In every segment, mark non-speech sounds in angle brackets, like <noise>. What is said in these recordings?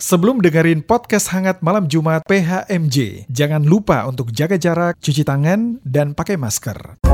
Sebelum dengerin podcast hangat malam Jumat PHMJ, jangan lupa untuk jaga jarak, cuci tangan, dan pakai masker.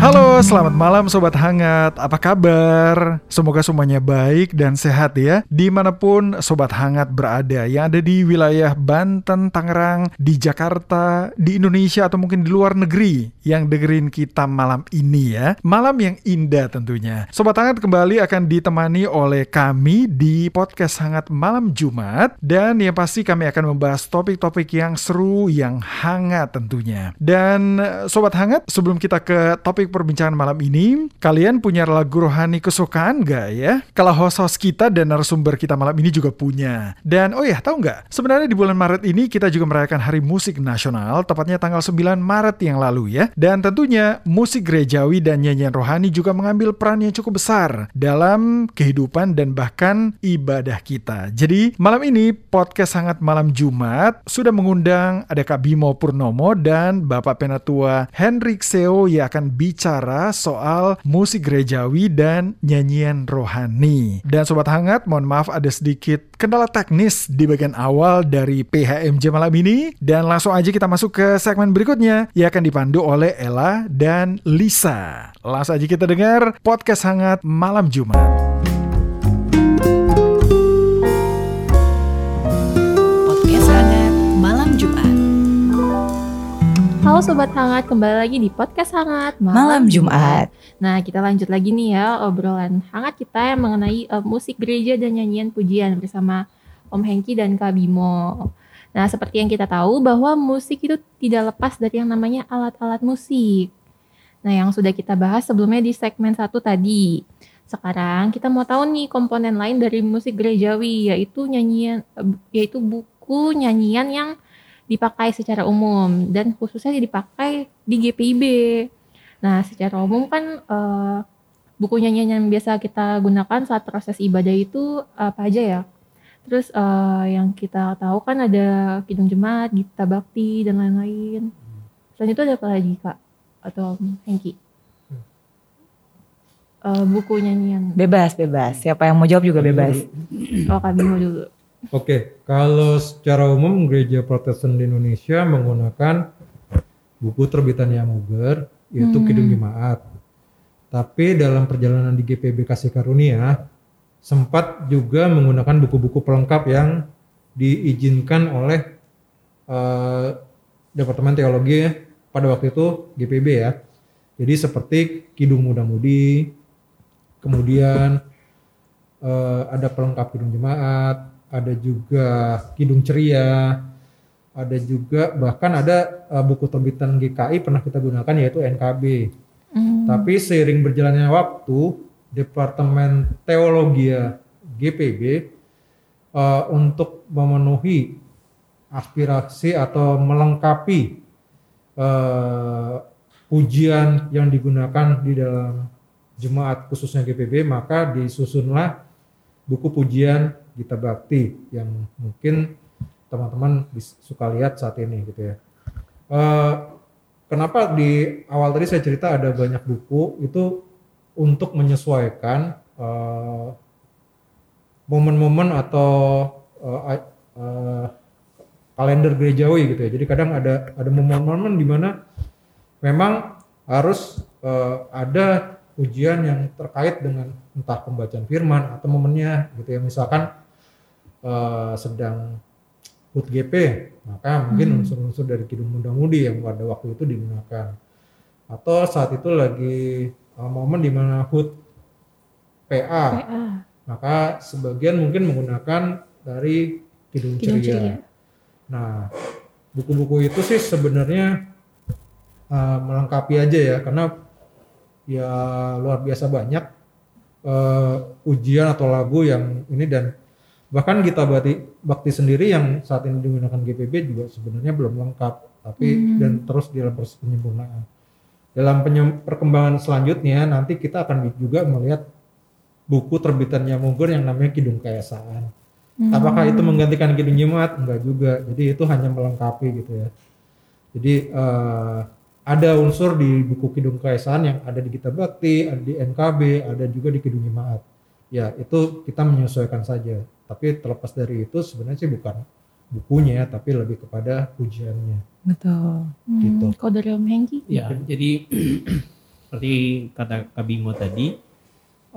Halo, selamat malam Sobat Hangat. Apa kabar? Semoga semuanya baik dan sehat ya. Di mana pun Sobat Hangat berada, yang ada di wilayah Banten, Tangerang, di Jakarta, di Indonesia, atau mungkin di luar negeri yang dengerin kita malam ini ya. Malam yang indah tentunya. Sobat Hangat kembali akan ditemani oleh kami di podcast Hangat Malam Jumat. Dan yang pasti kami akan membahas topik-topik yang seru, yang hangat tentunya. Dan Sobat Hangat, sebelum kita ke topik perbincangan malam ini, kalian punya lagu rohani kesukaan gak ya? Kalau host-host kita dan narasumber kita malam ini juga punya. Dan oh ya, tahu nggak? Sebenarnya di bulan Maret ini kita juga merayakan Hari Musik Nasional, tepatnya tanggal 9 Maret yang lalu ya. Dan tentunya musik gerejawi dan nyanyian rohani juga mengambil peran yang cukup besar dalam kehidupan dan bahkan ibadah kita. Jadi malam ini podcast sangat malam Jumat sudah mengundang ada Kak Bimo Purnomo dan Bapak Penatua Henrik Seo yang akan bicara soal musik gerejawi dan nyanyian rohani. Dan Sobat Hangat, mohon maaf ada sedikit kendala teknis di bagian awal dari PHMJ malam ini. Dan langsung aja kita masuk ke segmen berikutnya yang akan dipandu oleh Ella dan Lisa. Langsung aja kita dengar podcast Hangat Malam Jumat. Halo Sobat Hangat, kembali lagi di Podcast Hangat Malam Jumat. Nah, kita lanjut lagi nih ya obrolan hangat kita yang mengenai eh, musik gereja dan nyanyian pujian bersama Om Hengki dan Kak Bimo. Nah, seperti yang kita tahu bahwa musik itu tidak lepas dari yang namanya alat-alat musik. Nah, yang sudah kita bahas sebelumnya di segmen satu tadi. Sekarang kita mau tahu nih komponen lain dari musik gerejawi yaitu nyanyian eh, yaitu buku nyanyian yang dipakai secara umum dan khususnya dipakai di GPIB. Nah, secara umum kan eh, buku nyanyian yang biasa kita gunakan saat proses ibadah itu apa aja ya? Terus eh, yang kita tahu kan ada Kidung Jemaat, Gita Bakti dan lain-lain. Selain itu ada apa lagi kak? Atau Hengki? Eh, buku nyanyian. Bebas, bebas. Siapa yang mau jawab juga bebas. Oh Kak Bimo dulu. Oke, kalau secara umum gereja Protestan di Indonesia menggunakan buku terbitan Yamuger yaitu Hmm. Kidung Jemaat. Tapi dalam perjalanan di GPB Kasih Karunia sempat juga menggunakan buku-buku pelengkap yang diizinkan oleh eh, Departemen Teologi pada waktu itu GPB ya. Jadi seperti Kidung Muda Mudi, kemudian eh, ada pelengkap Kidung Jemaat, ada juga Kidung Ceria, ada juga bahkan ada eh, buku terbitan GKI pernah kita gunakan yaitu NKB. Hmm. Tapi seiring berjalannya waktu, Departemen Teologi GPB eh, untuk memenuhi aspirasi atau melengkapi eh, ujian yang digunakan di dalam jemaat khususnya GPB, maka disusunlah buku pujian Gita Bakti yang mungkin teman-teman suka lihat saat ini gitu ya. Eh, kenapa di awal tadi saya cerita ada banyak buku itu untuk menyesuaikan eh, momen-momen atau a- eh, kalender gerejawi gitu ya. Jadi kadang ada ada momen-momen di mana memang harus eh, ada ujian yang terkait dengan entah pembacaan firman atau momennya gitu ya. Misalkan eh, sedang HUT GP, maka mungkin unsur-unsur dari Kidung Muda Mudi yang pada waktu itu digunakan. Atau saat itu lagi eh, momen di mana HUT PA, PA. maka sebagian mungkin menggunakan dari Kidung, Kidung Ceria. Ceria. Nah, buku-buku itu sih sebenarnya uh, melengkapi aja ya, karena ya luar biasa banyak uh, ujian atau lagu yang ini dan bahkan kita bakti, bakti sendiri yang saat ini digunakan GPB juga sebenarnya belum lengkap, tapi Hmm. dan terus dalam proses penyempurnaan. Dalam penyem- perkembangan selanjutnya nanti kita akan juga melihat buku terbitannya Mugur yang namanya Kidung Kaesaan. Hmm. Apakah itu menggantikan Kidung Jemaat? Enggak juga. Jadi itu hanya melengkapi gitu ya. Jadi eh, ada unsur di buku Kidung Kaisaan yang ada di Gita Bakti, ada di NKB, ada juga di Kidung Jemaat. Ya itu kita menyesuaikan saja. Tapi terlepas dari itu sebenarnya sih bukan bukunya, tapi lebih kepada pujiannya. Betul. Hmm, Gitu. Kalau dari Om Hengki? Ya, jadi <clears throat> seperti kata Kabimo tadi,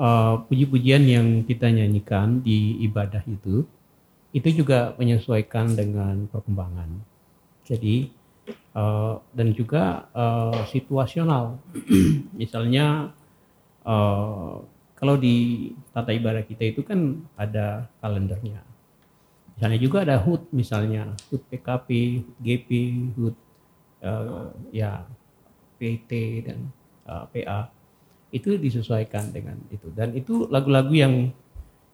eh, puji-pujian yang kita nyanyikan di ibadah itu, itu juga menyesuaikan dengan perkembangan. Jadi eh, dan juga eh, situasional. <clears throat> Misalnya eh, kalau di tata ibadah kita itu kan ada kalendernya. Misalnya juga ada HUT misalnya, HUT PKP, HUT GP, HUT eh, ya PT dan uh, PA itu disesuaikan dengan itu dan itu lagu-lagu yang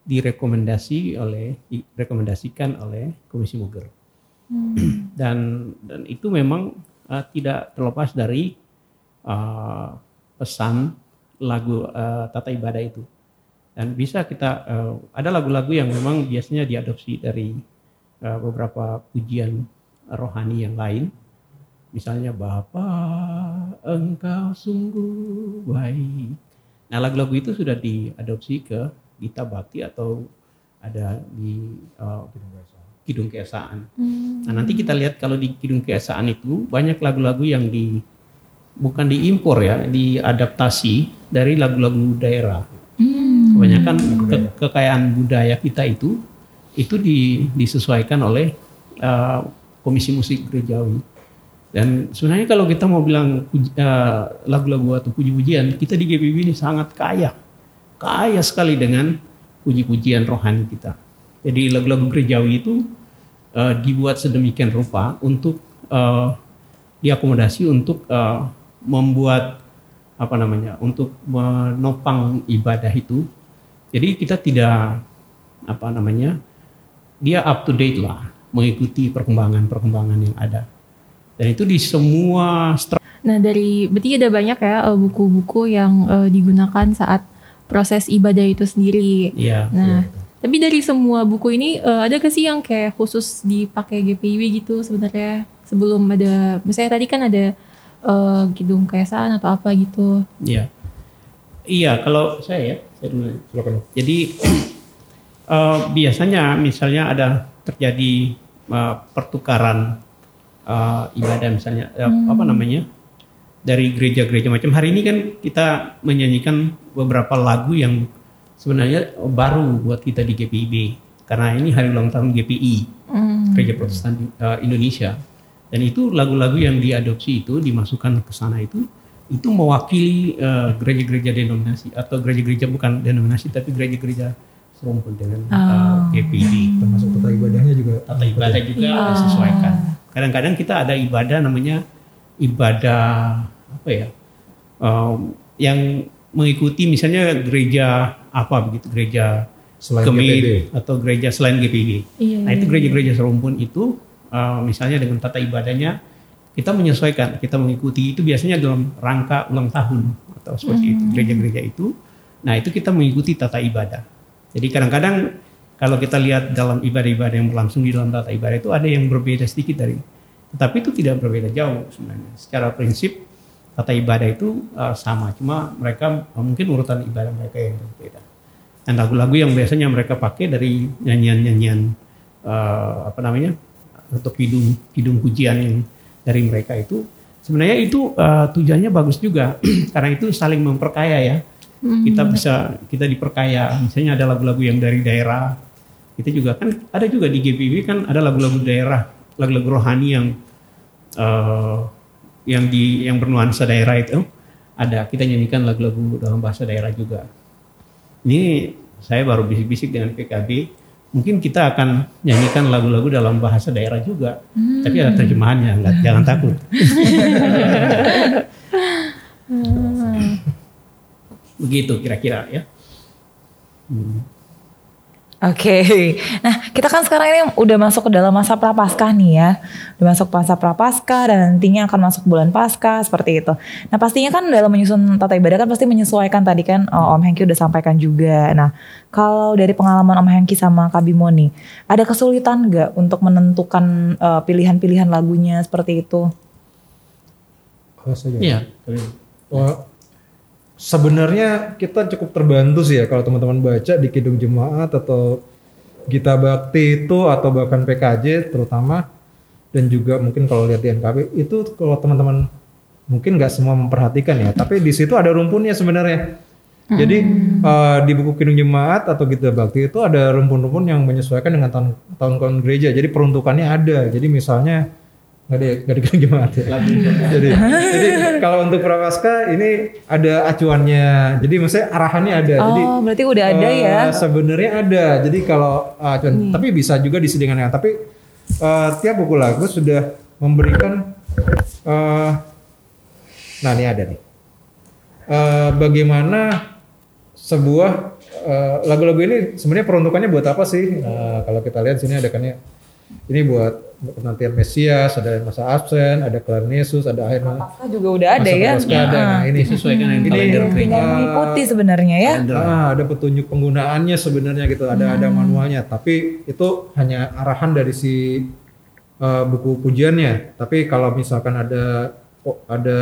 direkomendasi oleh direkomendasikan oleh Komisi Muger dan dan itu memang uh, tidak terlepas dari uh, pesan lagu uh, tata ibadah itu. Dan bisa kita uh, ada lagu-lagu yang memang biasanya diadopsi dari uh, beberapa pujian rohani yang lain. Misalnya Bapa engkau sungguh baik. Nah lagu-lagu itu sudah diadopsi ke Gita Bakti atau ada di uh, Kidung Keesaan Hmm. Nah nanti kita lihat kalau di Kidung Keesaan itu banyak lagu-lagu yang di bukan diimpor ya, diadaptasi dari lagu-lagu daerah. Kebanyakan ke- kekayaan budaya kita itu itu di- disesuaikan oleh uh, Komisi Musik Gerejawi. Dan sebenarnya kalau kita mau bilang uh, lagu-lagu atau puji-pujian, kita di GPB ini sangat kaya, kaya sekali dengan puji-pujian rohani kita. Jadi lagu-lagu gerejawi itu uh, dibuat sedemikian rupa untuk uh, diakomodasi untuk uh, membuat apa namanya untuk menopang ibadah itu. Jadi kita tidak apa namanya dia up to date lah mengikuti perkembangan-perkembangan yang ada. Dan itu di semua Nah dari berarti ada banyak ya buku-buku yang digunakan saat proses ibadah itu sendiri. ya Nah, tapi dari semua buku ini eh, ada gak sih yang kayak khusus dipakai GPIW gitu sebenarnya sebelum ada, misalnya tadi kan ada eh, Kidung Kaisaan atau apa gitu. Iya. Iya, kalau saya ya, saya dulu. Silakan. Jadi <clears throat> eh, biasanya misalnya ada terjadi eh, pertukaran eh, ibadah misalnya eh, apa namanya dari gereja-gereja macam hari ini kan kita menyanyikan beberapa lagu yang sebenarnya baru buat kita di GPIB karena ini hari ulang tahun GPI Hmm. Gereja Protestan eh, Indonesia. Dan itu lagu-lagu yang diadopsi itu dimasukkan ke sana itu itu mewakili eh, gereja-gereja denominasi atau gereja-gereja bukan denominasi tapi gereja-gereja serumpun dengan eh, GPD Termasuk tata ibadahnya juga. tata ibadah juga disesuaikan. Kadang-kadang kita ada ibadah namanya ibadah apa ya em, yang mengikuti misalnya gereja apa begitu gereja Selain Kemid GPB. atau gereja selain GPB Iya. Nah itu gereja-gereja serumpun itu uh, misalnya dengan tata ibadahnya kita menyesuaikan, kita mengikuti itu biasanya dalam rangka ulang tahun atau seperti itu gereja-gereja itu. Nah itu kita mengikuti tata ibadah. Jadi kadang-kadang kalau kita lihat dalam ibadah-ibadah yang berlangsung di dalam tata ibadah itu ada yang berbeda sedikit dari, tetapi itu tidak berbeda jauh sebenarnya. Secara prinsip tata ibadah itu uh, sama, cuma mereka uh, mungkin urutan ibadah mereka yang berbeda. Dan lagu-lagu yang biasanya mereka pakai dari nyanyian-nyanyian eh, apa namanya atau kidung kidung pujian yang dari mereka itu sebenarnya itu eh, tujuannya bagus juga. <clears throat> Karena itu saling memperkaya ya. Kita bisa kita diperkaya. Misalnya ada lagu-lagu yang dari daerah. Kita juga kan ada juga di GPB kan ada lagu-lagu daerah lagu-lagu rohani yang eh, yang di yang bernuansa daerah itu ada kita nyanyikan lagu-lagu dalam bahasa daerah juga ini saya baru bisik-bisik dengan PKB. Mungkin kita akan nyanyikan lagu-lagu dalam bahasa daerah juga. Tapi ada terjemahannya, nggak, <laughs> jangan takut. Begitu kira-kira ya. Oke, nah kita kan sekarang ini udah masuk ke dalam masa prapaskah nih ya, udah masuk masa prapaskah dan nantinya akan masuk bulan paskah seperti itu. Nah pastinya kan dalam menyusun tata ibadah kan pasti menyesuaikan tadi kan oh, Om Hengki udah sampaikan juga. Nah kalau dari pengalaman Om Hengki sama Kak Bimo nih, ada kesulitan nggak untuk menentukan eh, pilihan-pilihan lagunya seperti itu? Oh. Iya. Kabimo. Sebenarnya kita cukup terbantu sih ya kalau teman-teman baca di Kidung Jemaat atau Gita Bakti itu atau bahkan PKJ terutama dan juga mungkin kalau lihat di NKB itu kalau teman-teman mungkin nggak semua memperhatikan ya tapi di situ ada rumpunnya sebenarnya. Jadi eh, di buku Kidung Jemaat atau Gita Bakti itu ada rumpun-rumpun yang menyesuaikan dengan tahun tahun gereja. Jadi peruntukannya ada. Jadi misalnya nggak di nggak di Kidung Jemaat ya jadi jadi kalau untuk prapaskah ini ada acuannya jadi maksudnya arahannya ada jadi Oh, berarti udah ada Eh, ya. Hmm. Sebenarnya ada. Jadi kalau uh, cuman- tapi bisa juga disediakan yang tapi uh, tiap buku lagu sudah memberikan uh, nah ini ada nih. Uh, bagaimana sebuah uh, lagu-lagu ini sebenarnya peruntukannya buat apa sih? Uh, kalau kita lihat sini ada kan ya ini buat penantian Mesias, ada masa absen, ada kelahiran Yesus, ada akhir Prapaskah juga udah ada masa ya. Ada. Nah, ini Disesuaikan dengan Ini- kalender gereja. Tinggal mengikuti sebenarnya ya. Ah, ada petunjuk penggunaannya sebenarnya gitu, ada ada manualnya. Tapi itu hanya arahan dari si uh, buku pujiannya. Tapi kalau misalkan ada oh, ada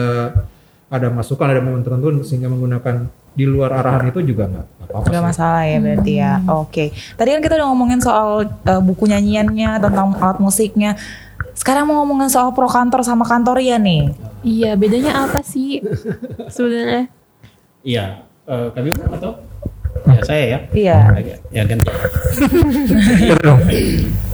ada masukan, ada momen tertentu sehingga menggunakan di luar arahan itu juga nggak nggak apa-apa. Gak masalah ya berarti ya. Oke. Tadi kan kita udah ngomongin soal uh, buku nyanyiannya tentang alat musiknya. Sekarang mau ngomongin soal pro kantor sama kantoria nih. Iya, bedanya apa sih sebenarnya? Iya. Eh, Kabimo atau? Ya saya ya. Iya. Ya ganti. <laughs>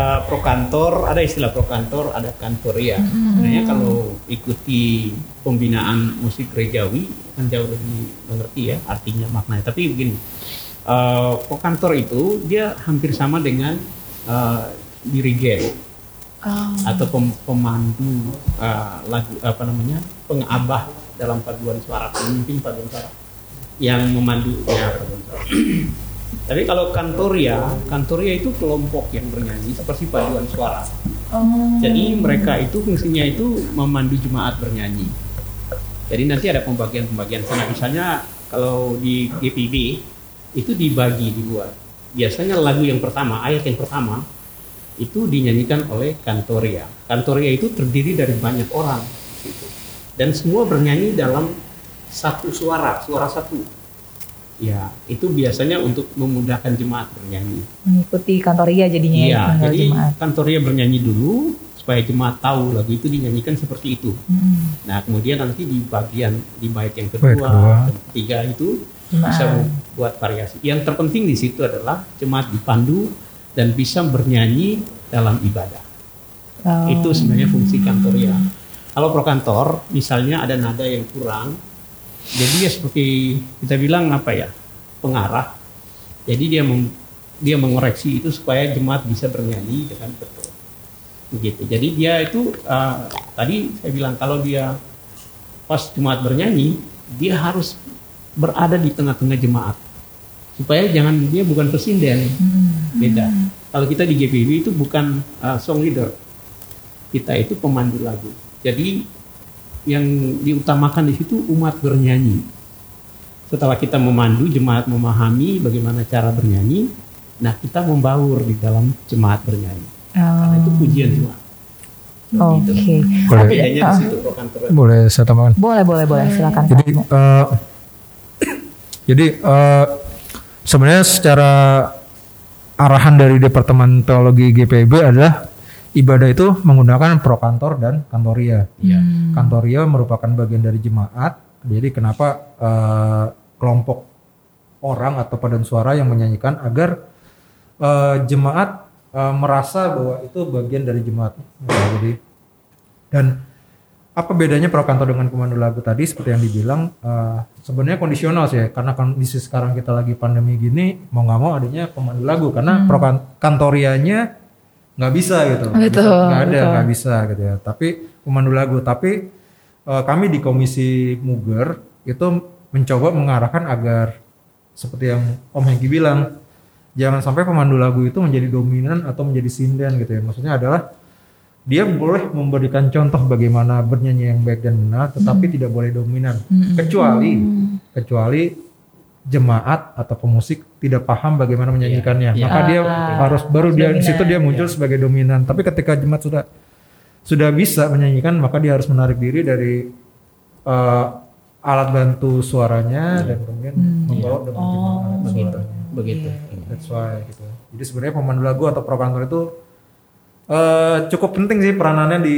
Eh, pro kantor ada istilah pro kantor ada kantoria sebenarnya kalau ikuti pembinaan musik gerejawi kan jauh lebih mengerti ya artinya maknanya. Tapi begini eh, pro kantor itu dia hampir sama dengan eh, dirigen. Atau pem- pemandu eh, lagu apa namanya pengabah dalam paduan suara pemimpin paduan suara yang memandu ya paduan suara tapi kalau kantoria, kantoria itu kelompok yang bernyanyi seperti paduan suara. Jadi mereka itu fungsinya itu memandu jemaat bernyanyi. Jadi nanti ada pembagian-pembagian sana. Misalnya kalau di GPB itu dibagi dibuat. Biasanya lagu yang pertama, ayat yang pertama itu dinyanyikan oleh kantoria. Kantoria itu terdiri dari banyak orang. gitu. Dan semua bernyanyi dalam satu suara, suara satu. Ya, itu biasanya untuk memudahkan jemaat bernyanyi. Mengikuti kantoria jadinya ya. Iya, tinggal jadi jemaat. kantornya bernyanyi dulu supaya jemaat tahu lagu itu dinyanyikan seperti itu. Hmm. Nah, kemudian nanti di bagian di bait yang kedua, Bait kedua. dan ketiga itu Jemaat. bisa membuat variasi. Yang terpenting di situ adalah jemaat dipandu dan bisa bernyanyi dalam ibadah. Oh. Itu sebenarnya fungsi kantoria. Kalau pro kantor, misalnya ada nada yang kurang, jadi dia seperti kita bilang apa ya pengarah. Jadi dia mem- dia mengoreksi itu supaya jemaat bisa bernyanyi dengan betul. Begitu. Jadi dia itu uh, tadi saya bilang kalau dia pas jemaat bernyanyi, dia harus berada di tengah-tengah jemaat supaya jangan dia bukan presiden beda. Kalau kita di GPB itu bukan uh, song leader, kita itu pemandu lagu. Jadi yang diutamakan di situ umat bernyanyi. Setelah kita memandu, jemaat memahami bagaimana cara bernyanyi. Nah, kita membaur di dalam jemaat bernyanyi. Karena itu pujian. Oh, Oke. Boleh. Bedanya di situ pro kantor. Boleh saya tambahkan? Boleh, boleh, boleh. Silakan. Jadi eh, jadi eh, sebenarnya secara arahan dari Departemen Teologi GPB adalah ibadah itu menggunakan pro kantor dan kantoria. Iya. Kantoria merupakan bagian dari jemaat. Jadi kenapa eh, kelompok orang atau paduan suara yang menyanyikan agar eh, jemaat eh, merasa bahwa itu bagian dari jemaat. Nah, jadi dan apa bedanya pro kantor dengan pemandu lagu tadi seperti yang dibilang eh, sebenarnya kondisional sih ya karena kondisi sekarang kita lagi pandemi gini mau nggak mau adanya pemandu lagu karena pro kan- kantorianya nggak bisa gitu. Nggak Betul, bisa, nggak ada betul. nggak bisa gitu ya. Tapi pemandu lagu. Tapi eh, kami di komisi Muger itu mencoba mengarahkan agar seperti yang Om Hengki bilang jangan sampai pemandu lagu itu menjadi dominan atau menjadi sinden gitu ya. Maksudnya adalah dia boleh memberikan contoh bagaimana bernyanyi yang baik dan benar tetapi tidak boleh dominan. Kecuali kecuali jemaat atau pemusik tidak paham bagaimana menyanyikannya Iya. maka dia Ah, harus baru dia di situ dia muncul sebagai dominan tapi ketika jemaat sudah sudah bisa menyanyikan maka dia harus menarik diri dari eh, alat bantu suaranya dan kemudian membawa dengan Oh, alat begitu. suaranya. begitu. That's why gitu. Jadi sebenarnya pemandu lagu atau pro kantor itu eh, cukup penting sih peranannya di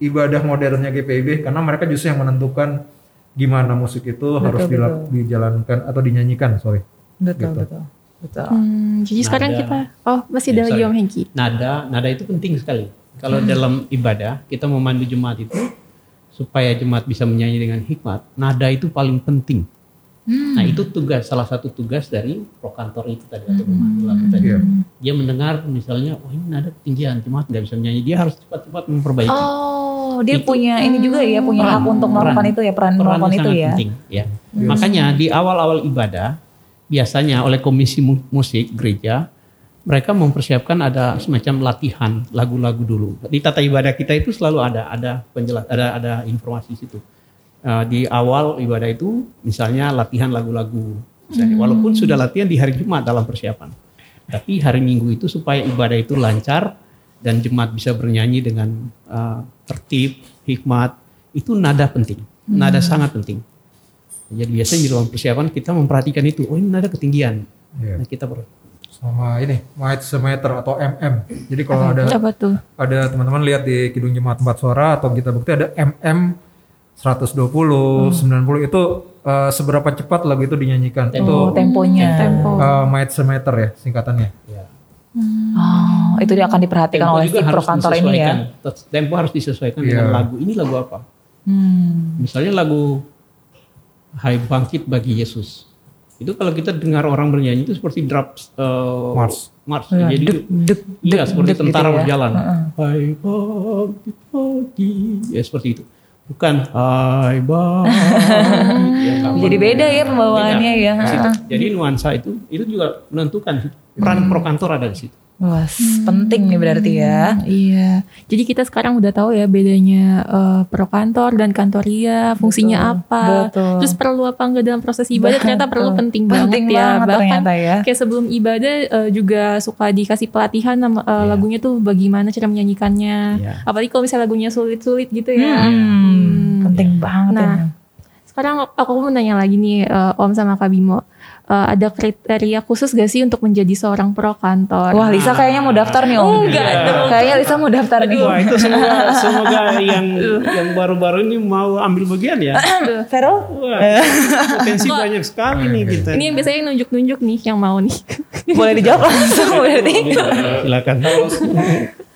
ibadah modernnya GPIB karena mereka justru yang menentukan gimana musik itu harus dila- dijalankan atau dinyanyikan, sorry. Betul, Gitu. betul. Betul. Hmm, jadi sekarang Nada. kita, oh masih ada Ya, lagi sorry. Om Hengki. Nada, nada itu penting sekali. Kalau dalam ibadah kita memandu jemaat itu supaya jemaat bisa menyanyi dengan hikmat, nada itu paling penting. Nah itu tugas salah satu tugas dari prokantor itu tadi atau pemandu lagu tadi. Iya. Dia mendengar misalnya, oh ini nada ketinggian, jemaat nggak bisa menyanyi, dia harus cepat-cepat memperbaiki. Oh, dia Itu- punya ini juga ya, punya Peran, hak untuk melakukan peran. itu ya, peran Perannya melakukan itu ya. penting. ya. Makanya di awal-awal ibadah biasanya oleh komisi mu- musik gereja mereka mempersiapkan ada semacam latihan lagu-lagu dulu. Di tata ibadah kita itu selalu ada ada penjelas ada ada informasi situ. Eh, di awal ibadah itu misalnya latihan lagu-lagu. Misalnya, Walaupun sudah latihan di hari Jumat dalam persiapan. Tapi hari Minggu itu supaya ibadah itu lancar dan jemaat bisa bernyanyi dengan eh, tertib, hikmat, itu nada penting. Nada sangat penting. Jadi biasanya di dalam persiapan kita memperhatikan itu. Oh ini nada ketinggian. Iya. Nah, kita ber- Sama ini, mic semeter atau MM. Jadi kalau ada ada teman-teman lihat di Kidung Jemaat Tempat Suara atau kita bukti ada MM 120, 90 itu eh, seberapa cepat lagu itu dinyanyikan. Itu Oh, temponya. Tempo. eh, meter ya singkatannya. ya. Oh, itu dia akan diperhatikan Tempo oleh si pro harus kantor ini ya. disesuaikan. Tempo harus disesuaikan dengan Iya. lagu. Ini lagu apa? Hmm. Misalnya lagu Hai Bangkit bagi Yesus. Itu kalau kita dengar orang bernyanyi itu seperti drops eh, Mars. Mars. Ya, Jadi dek, dek, iya dek, seperti dek gitu tentara ya. berjalan. Hai Bangkit bagi ya seperti itu. Bukan Hai Bangkit. ya, Jadi beda ya pembawaannya Beda. ya. Heeh. Jadi nuansa itu itu juga menentukan peran pro kantor ada di situ. Wah, penting nih berarti ya. Iya. Jadi kita sekarang udah tahu ya bedanya eh, pro kantor dan kantoria, fungsinya apa. betul. Terus perlu apa enggak dalam proses ibadah ternyata perlu penting, Penting banget ya. banget Bahkan ternyata ya. kayak sebelum ibadah eh, juga suka dikasih pelatihan sama eh, lagunya tuh bagaimana cara menyanyikannya. Iya. Apalagi kalau misalnya lagunya sulit-sulit gitu ya. Hmm, penting banget Nah, ya. Sekarang aku mau nanya lagi nih eh, Om sama Kak Bimo. Eh, ada kriteria khusus gak sih untuk menjadi seorang pro kantor? Wah, Lisa kayaknya mau daftar nih Om. Enggak dong. Kayaknya Lisa mau daftar nih. Wah itu semoga <laughs> semoga yang yang baru-baru ini mau ambil bagian ya. <coughs> Vero? Wah, potensi banyak sekali nih kita. Ini yang biasanya nunjuk-nunjuk nih yang mau nih. <laughs> Boleh dijawab langsung berarti. Silakan.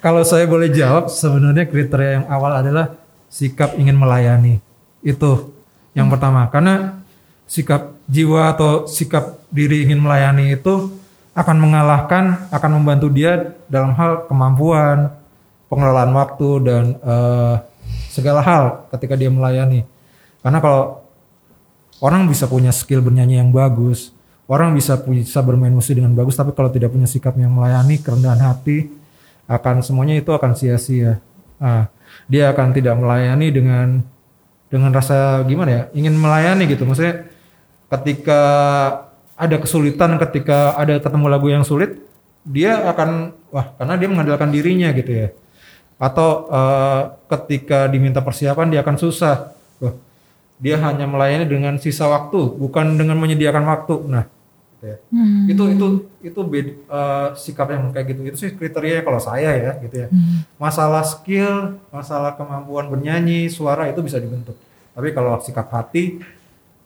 Kalau saya boleh jawab, sebenarnya kriteria yang awal adalah sikap ingin melayani. Itu yang pertama. Karena sikap jiwa atau sikap diri ingin melayani itu akan mengalahkan, akan membantu dia dalam hal kemampuan, pengelolaan waktu dan eh, segala hal ketika dia melayani. Karena kalau orang bisa punya skill bernyanyi yang bagus, orang bisa bisa bermain musik dengan bagus, tapi kalau tidak punya sikap yang melayani, kerendahan hati, akan semuanya itu akan sia-sia. Nah, dia akan tidak melayani dengan dengan rasa gimana ya, ingin melayani gitu. Maksudnya ketika ada kesulitan, ketika ada ketemu lagu yang sulit, dia akan wah karena dia mengandalkan dirinya gitu ya. Atau eh, ketika diminta persiapan dia akan susah. Wah, dia hanya melayani dengan sisa waktu, bukan dengan menyediakan waktu. Nah, gitu ya. itu itu itu bed- eh, sikap yang kayak gitu. Itu sih kriteria kalau saya ya, gitu ya. Masalah skill, masalah kemampuan bernyanyi, suara itu bisa dibentuk. Tapi kalau sikap hati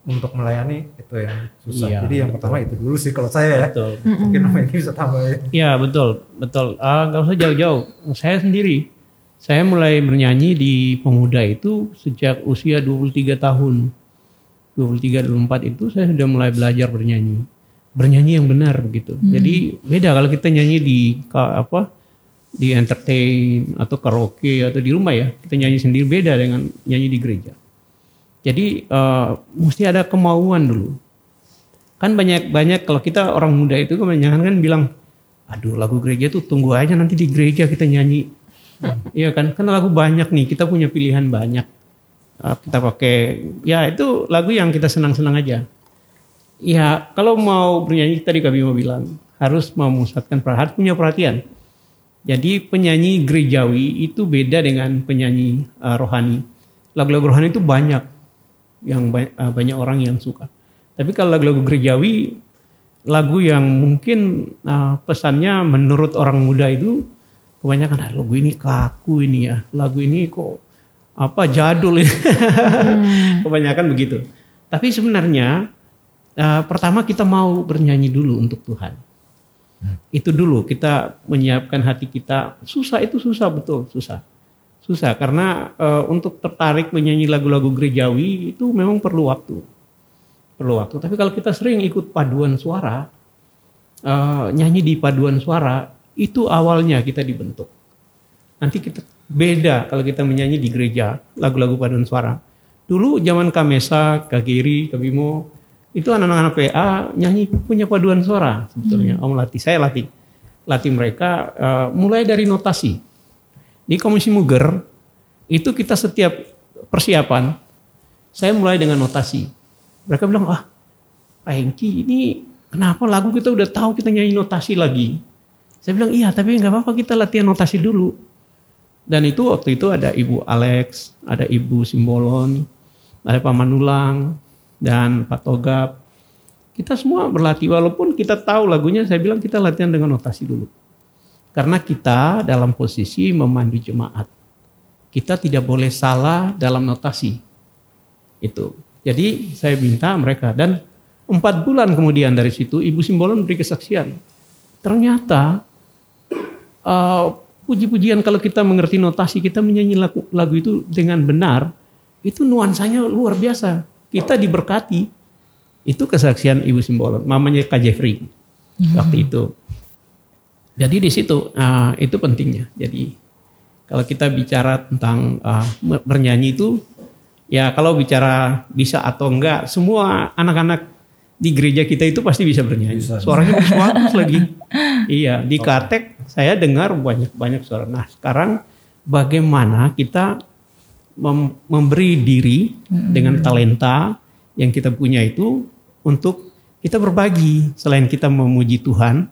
untuk melayani itu yang susah. Iya, Jadi yang pertama itu dulu sih kalau saya ya. Betul. Mungkin Om Egi bisa tambahin. Ya betul, betul. Ah, nggak usah jauh-jauh. Saya sendiri, saya mulai bernyanyi di pemuda itu sejak usia 23 tahun. 23 24 itu saya sudah mulai belajar bernyanyi. Bernyanyi yang benar begitu. Jadi beda kalau kita nyanyi di apa? di entertain atau karaoke atau di rumah ya. Kita nyanyi sendiri beda dengan nyanyi di gereja. Jadi eh, mesti ada kemauan dulu. Kan banyak banyak kalau kita orang muda itu kebanyakan kan bilang, aduh lagu gereja tuh tunggu aja nanti di gereja kita nyanyi. Iya kan, kan lagu banyak nih, kita punya pilihan banyak. Eh, kita pakai, ya itu lagu yang kita senang-senang aja. Ya kalau mau bernyanyi tadi kami mau bilang harus memusatkan perhatian, punya perhatian. Jadi penyanyi gerejawi itu beda dengan penyanyi eh, rohani. Lagu-lagu rohani itu banyak, yang banyak, banyak orang yang suka. Tapi kalau lagu-lagu gerejawi, lagu yang mungkin uh, pesannya menurut orang muda itu kebanyakan ah, lagu ini kaku ini ya, lagu ini kok apa jadul ini. Hmm. <laughs> kebanyakan begitu. Tapi sebenarnya uh, pertama kita mau bernyanyi dulu untuk Tuhan. Hmm. Itu dulu kita menyiapkan hati kita. Susah itu susah betul, susah susah karena uh, untuk tertarik menyanyi lagu-lagu gerejawi itu memang perlu waktu. Perlu waktu. Tapi kalau kita sering ikut paduan suara uh, nyanyi di paduan suara itu awalnya kita dibentuk. Nanti kita beda kalau kita menyanyi di gereja lagu-lagu paduan suara. Dulu zaman Kamesa Kagiri Kabimo itu anak-anak PA nyanyi punya paduan suara sebetulnya. Hmm. om latih saya latih. Latih mereka uh, mulai dari notasi di Komisi Muger itu kita setiap persiapan saya mulai dengan notasi. Mereka bilang, "Ah, Pak Hengki, ini kenapa lagu kita udah tahu kita nyanyi notasi lagi?" Saya bilang, "Iya, tapi nggak apa-apa kita latihan notasi dulu." Dan itu waktu itu ada Ibu Alex, ada Ibu Simbolon, ada Pak Manulang, dan Pak Togap. Kita semua berlatih walaupun kita tahu lagunya, saya bilang kita latihan dengan notasi dulu. Karena kita dalam posisi memandu jemaat. Kita tidak boleh salah dalam notasi. Itu. Jadi saya minta mereka dan empat bulan kemudian dari situ Ibu Simbolon beri kesaksian. Ternyata uh, puji-pujian kalau kita mengerti notasi kita menyanyi lagu, lagu itu dengan benar itu nuansanya luar biasa. Kita diberkati. Itu kesaksian Ibu Simbolon, mamanya Kak Jeffrey waktu itu. Jadi di situ uh, itu pentingnya. Jadi kalau kita bicara tentang uh, bernyanyi itu ya kalau bicara bisa atau enggak semua anak-anak di gereja kita itu pasti bisa bernyanyi. Bisa, Suaranya bagus bagus lagi. <laughs> Iya, di Katek saya dengar banyak-banyak suara. Nah, sekarang bagaimana kita mem memberi diri hmm. dengan talenta yang kita punya itu untuk kita berbagi selain kita memuji Tuhan,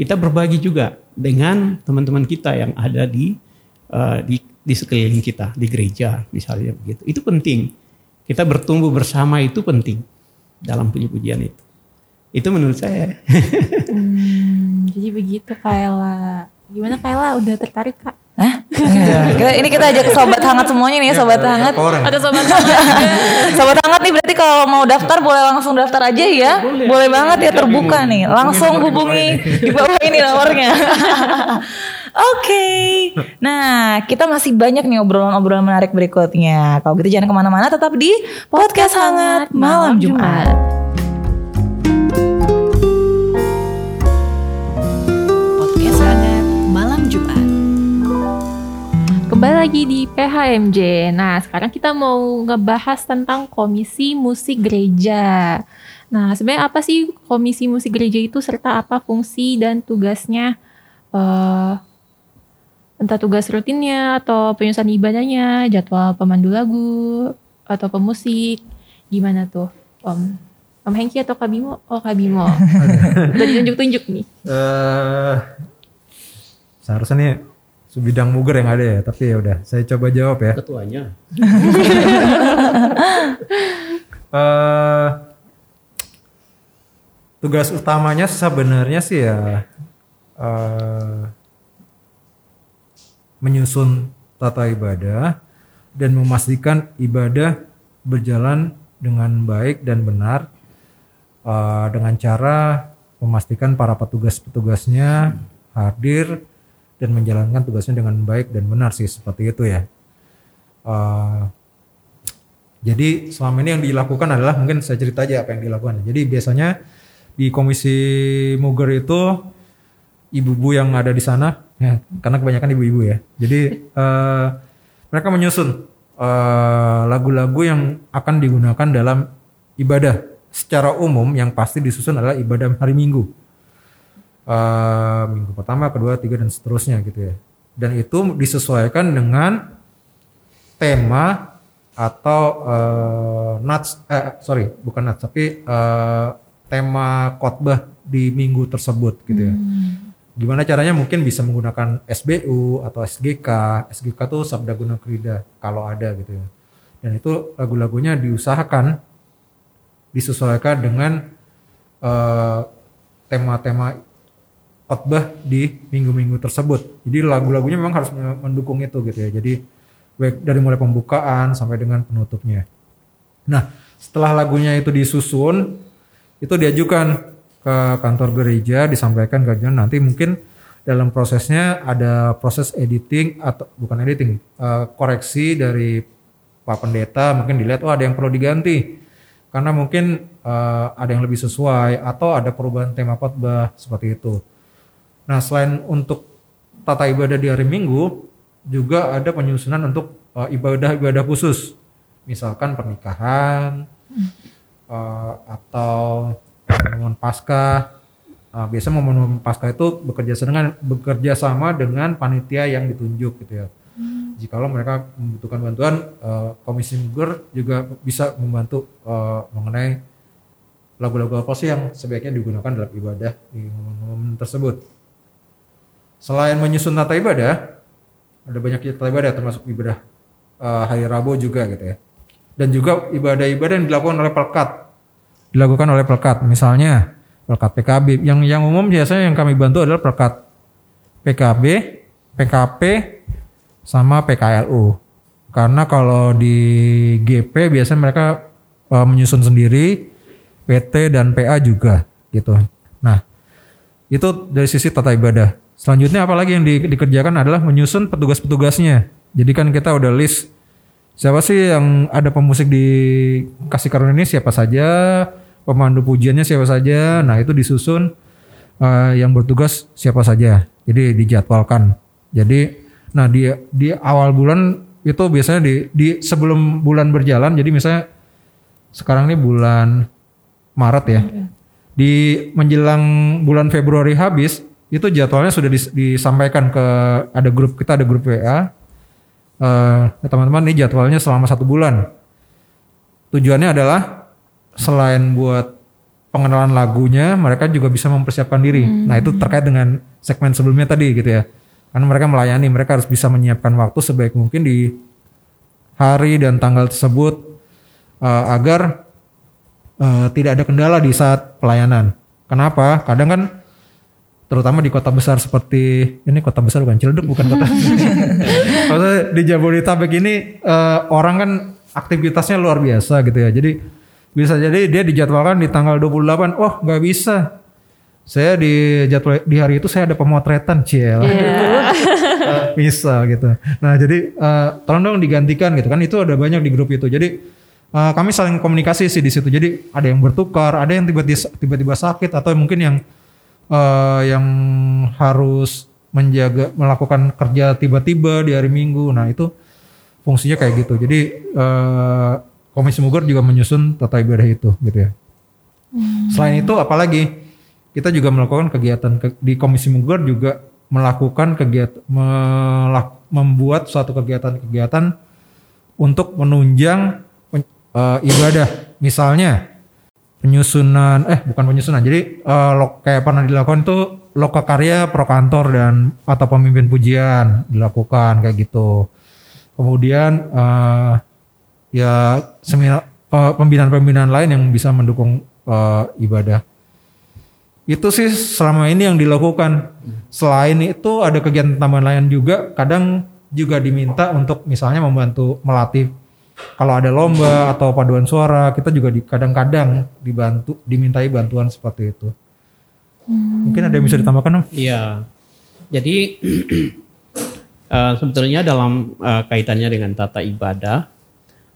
kita berbagi juga dengan teman-teman kita yang ada di uh, di di sekeliling kita di gereja misalnya begitu. Itu penting. Kita bertumbuh bersama itu penting dalam puji-pujian itu. Itu menurut saya. hmm, jadi begitu Kayla. Gimana Kayla udah tertarik Kak? Hah? Kita, ini kita ajak sobat hangat semuanya nih ya, sobat hangat. Ada sobat hangat. <laughs> sobat hangat nih berarti kalau mau daftar boleh langsung daftar aja ya. Boleh, boleh banget ya terbuka nih. Langsung hubungi di bawah ini nomornya. <laughs> Oke, okay. nah kita masih banyak nih obrolan-obrolan menarik berikutnya. Kalau gitu jangan ke mana-mana, tetap di podcast hangat malam Jumat. Kembali lagi di PHMJ. Nah, sekarang kita mau ngebahas tentang Komisi Musik Gereja. Nah, sebenarnya apa sih Komisi Musik Gereja itu serta apa fungsi dan tugasnya? Uh, entah tugas rutinnya atau penyusunan ibadahnya, jadwal pemandu lagu atau pemusik. Gimana tuh, Om? Om Hengki atau Kabimo? Oh, Kabimo. <laughs> Udah ditunjuk-tunjuk nih. Uh, seharusnya nih sebidang muger yang ada ya tapi ya udah saya coba jawab ya. Ketuanya. Uh, <laughs> tugas utamanya sebenarnya sih ya uh, menyusun tata ibadah dan memastikan ibadah berjalan dengan baik dan benar uh, dengan cara memastikan para petugas-petugasnya hadir dan menjalankan tugasnya dengan baik dan benar sih seperti itu ya. Uh, jadi selama ini yang dilakukan adalah mungkin saya cerita aja apa yang dilakukan. Jadi biasanya di komisi Muger itu ibu-ibu yang ada di sana, ya, karena kebanyakan ibu-ibu ya. Jadi uh, mereka menyusun eh, lagu-lagu uh, yang akan digunakan dalam ibadah secara umum yang pasti disusun adalah ibadah hari Minggu uh, minggu pertama, kedua, tiga dan seterusnya gitu ya. Dan itu disesuaikan dengan tema atau uh, nats eh sorry bukan nats tapi uh, tema khotbah di minggu tersebut gitu ya. Hmm. Gimana caranya mungkin bisa menggunakan SBU atau SGK. SGK tuh Sabda Guna Krida kalau ada gitu ya. dan itu lagu-lagunya diusahakan disesuaikan dengan eh, tema-tema khotbah di minggu-minggu tersebut. Jadi lagu-lagunya memang harus mendukung itu gitu ya. Jadi dari mulai pembukaan sampai dengan penutupnya. Nah, setelah lagunya itu disusun, itu diajukan ke kantor gereja, disampaikan ke gereja. Nanti mungkin dalam prosesnya ada proses editing atau bukan editing, eh, koreksi dari Pak Pendeta. Mungkin dilihat, oh ada yang perlu diganti karena mungkin eh, ada yang lebih sesuai atau ada perubahan tema khotbah seperti itu. Nah, selain untuk tata ibadah di hari Minggu, juga ada penyusunan untuk eh, ibadah-ibadah khusus. Misalkan pernikahan eh, atau momen Paskah. Uh, biasanya momen Paskah itu bekerja dengan bekerja sama dengan panitia yang ditunjuk gitu ya. Jikalau mereka membutuhkan bantuan, eh, Komisi Muger juga bisa membantu eh, mengenai lagu-lagu apa sih yang sebaiknya digunakan dalam ibadah di momen-momen tersebut. Selain menyusun tata ibadah, ada banyak tata ibadah termasuk ibadah eh, hari Rabu juga gitu ya. Dan juga ibadah-ibadah yang dilakukan oleh pelkat. Dilakukan oleh pelkat. Misalnya pelkat PKB. Yang yang umum biasanya yang kami bantu adalah pelkat PKB, PKP, sama PKLU. Karena kalau di GP biasanya mereka eh, menyusun sendiri, PT dan PA juga gitu. Nah, itu dari sisi tata ibadah. Selanjutnya apalagi yang di- dikerjakan adalah menyusun petugas-petugasnya. Jadi kan kita udah list siapa sih yang ada pemusik di kasih karunia ini siapa saja, pemandu pujiannya siapa saja. Nah, itu disusun eh, yang bertugas siapa saja. Jadi dijadwalkan. Jadi nah di di awal bulan itu biasanya di di sebelum bulan berjalan. Jadi misalnya sekarang ini bulan Maret ya. Di menjelang bulan Februari habis, itu jadwalnya sudah dis- disampaikan ke ada grup kita ada grup WA. Eh, ya teman-teman ini jadwalnya selama satu bulan. Tujuannya adalah selain buat pengenalan lagunya, mereka juga bisa mempersiapkan diri. Nah itu terkait dengan segmen sebelumnya tadi gitu ya. Karena mereka melayani, mereka harus bisa menyiapkan waktu sebaik mungkin di hari dan tanggal tersebut eh, agar eh, tidak ada kendala di saat pelayanan. Kenapa? Kadang kan terutama di kota besar seperti ini kota besar bukan Ciledug bukan kota. <laughs> Maksudnya di Jabodetabek ini eh, orang kan aktivitasnya luar biasa gitu ya. Jadi bisa jadi dia dijadwalkan di tanggal 28, oh nggak bisa. Saya di jadwal di hari itu saya ada pemotretan Ciel. bisa gitu. Nah jadi eh, tolong dong digantikan gitu kan itu ada banyak di grup itu. Jadi eh, kami saling komunikasi sih di situ. Jadi ada yang bertukar, ada yang tiba-tiba tiba-tiba sakit atau mungkin yang eh, yang harus menjaga melakukan kerja tiba-tiba di hari Minggu. Nah itu fungsinya kayak gitu. Jadi eh, Komisi Mugur juga menyusun tata ibadah itu gitu ya. Selain itu apalagi kita juga melakukan kegiatan ke- di Komisi Mugur juga melakukan kegiatan melak- membuat suatu kegiatan-kegiatan untuk menunjang eh, ibadah. Misalnya penyusunan eh bukan penyusunan. Jadi eh, lo- kayak pernah dilakukan itu loka karya pro kantor dan atau pemimpin pujian dilakukan kayak gitu. Kemudian eh, ya seminar eh, pembinaan-pembinaan lain yang bisa mendukung eh, ibadah. Itu sih selama ini yang dilakukan. Selain itu ada kegiatan tambahan lain juga. Kadang juga diminta untuk misalnya membantu melatih kalau ada lomba atau paduan suara kita juga di kadang-kadang dibantu dimintai bantuan seperti itu. Mungkin ada yang bisa ditambahkan Om? Iya. Jadi <clears throat> eh, sebetulnya dalam eh, kaitannya dengan tata ibadah,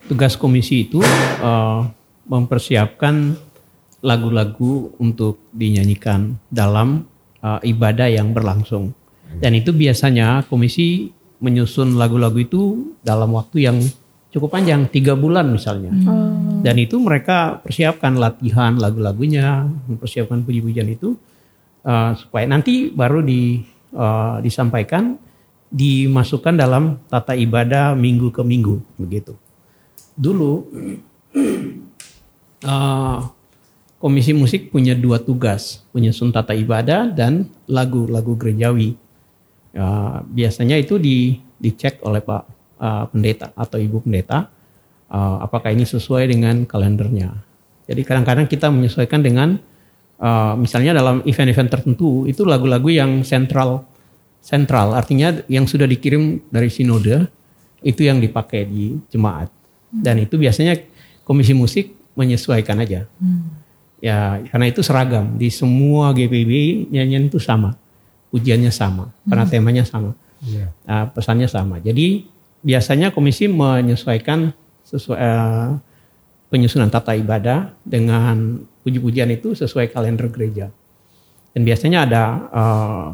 tugas komisi itu eh, mempersiapkan lagu-lagu untuk dinyanyikan dalam eh, ibadah yang berlangsung. Dan itu biasanya komisi menyusun lagu-lagu itu dalam waktu yang cukup panjang, tiga bulan misalnya. Dan itu mereka persiapkan latihan lagu-lagunya, mempersiapkan puji-pujian itu uh, supaya nanti baru di, uh, disampaikan, dimasukkan dalam tata ibadah minggu ke minggu begitu. Dulu uh, <clears throat> komisi musik punya dua tugas, menyusun tata ibadah dan lagu-lagu gerejawi. Uh, biasanya itu di, dicek oleh Pak uh, Pendeta atau Ibu Pendeta uh, apakah ini sesuai dengan kalendernya. Jadi kadang-kadang kita menyesuaikan dengan uh, misalnya dalam event-event tertentu itu lagu-lagu yang sentral sentral. Artinya yang sudah dikirim dari sinode itu yang dipakai di jemaat. Dan itu biasanya komisi musik menyesuaikan aja. Ya karena itu seragam. Di semua GPB nyanyian itu sama. Ujiannya sama. Karena temanya sama. Iya. uh, pesannya sama. Jadi biasanya komisi menyesuaikan sesuai uh, penyusunan tata ibadah dengan puji-pujian itu sesuai kalender gereja dan biasanya ada uh,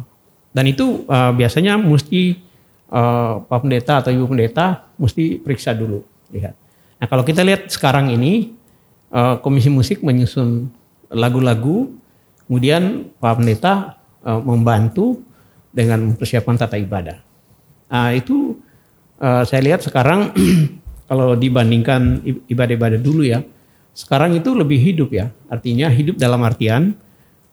dan itu uh, biasanya mesti uh, Pak Pendeta atau Ibu Pendeta mesti periksa dulu lihat. Nah kalau kita lihat sekarang ini uh, Komisi Musik menyusun lagu-lagu, kemudian Pak Pendeta uh, membantu dengan mempersiapkan tata ibadah. Nah itu uh, saya lihat sekarang <clears throat> kalau dibandingkan ibadah-ibadah dulu ya, sekarang itu lebih hidup ya. Artinya hidup dalam artian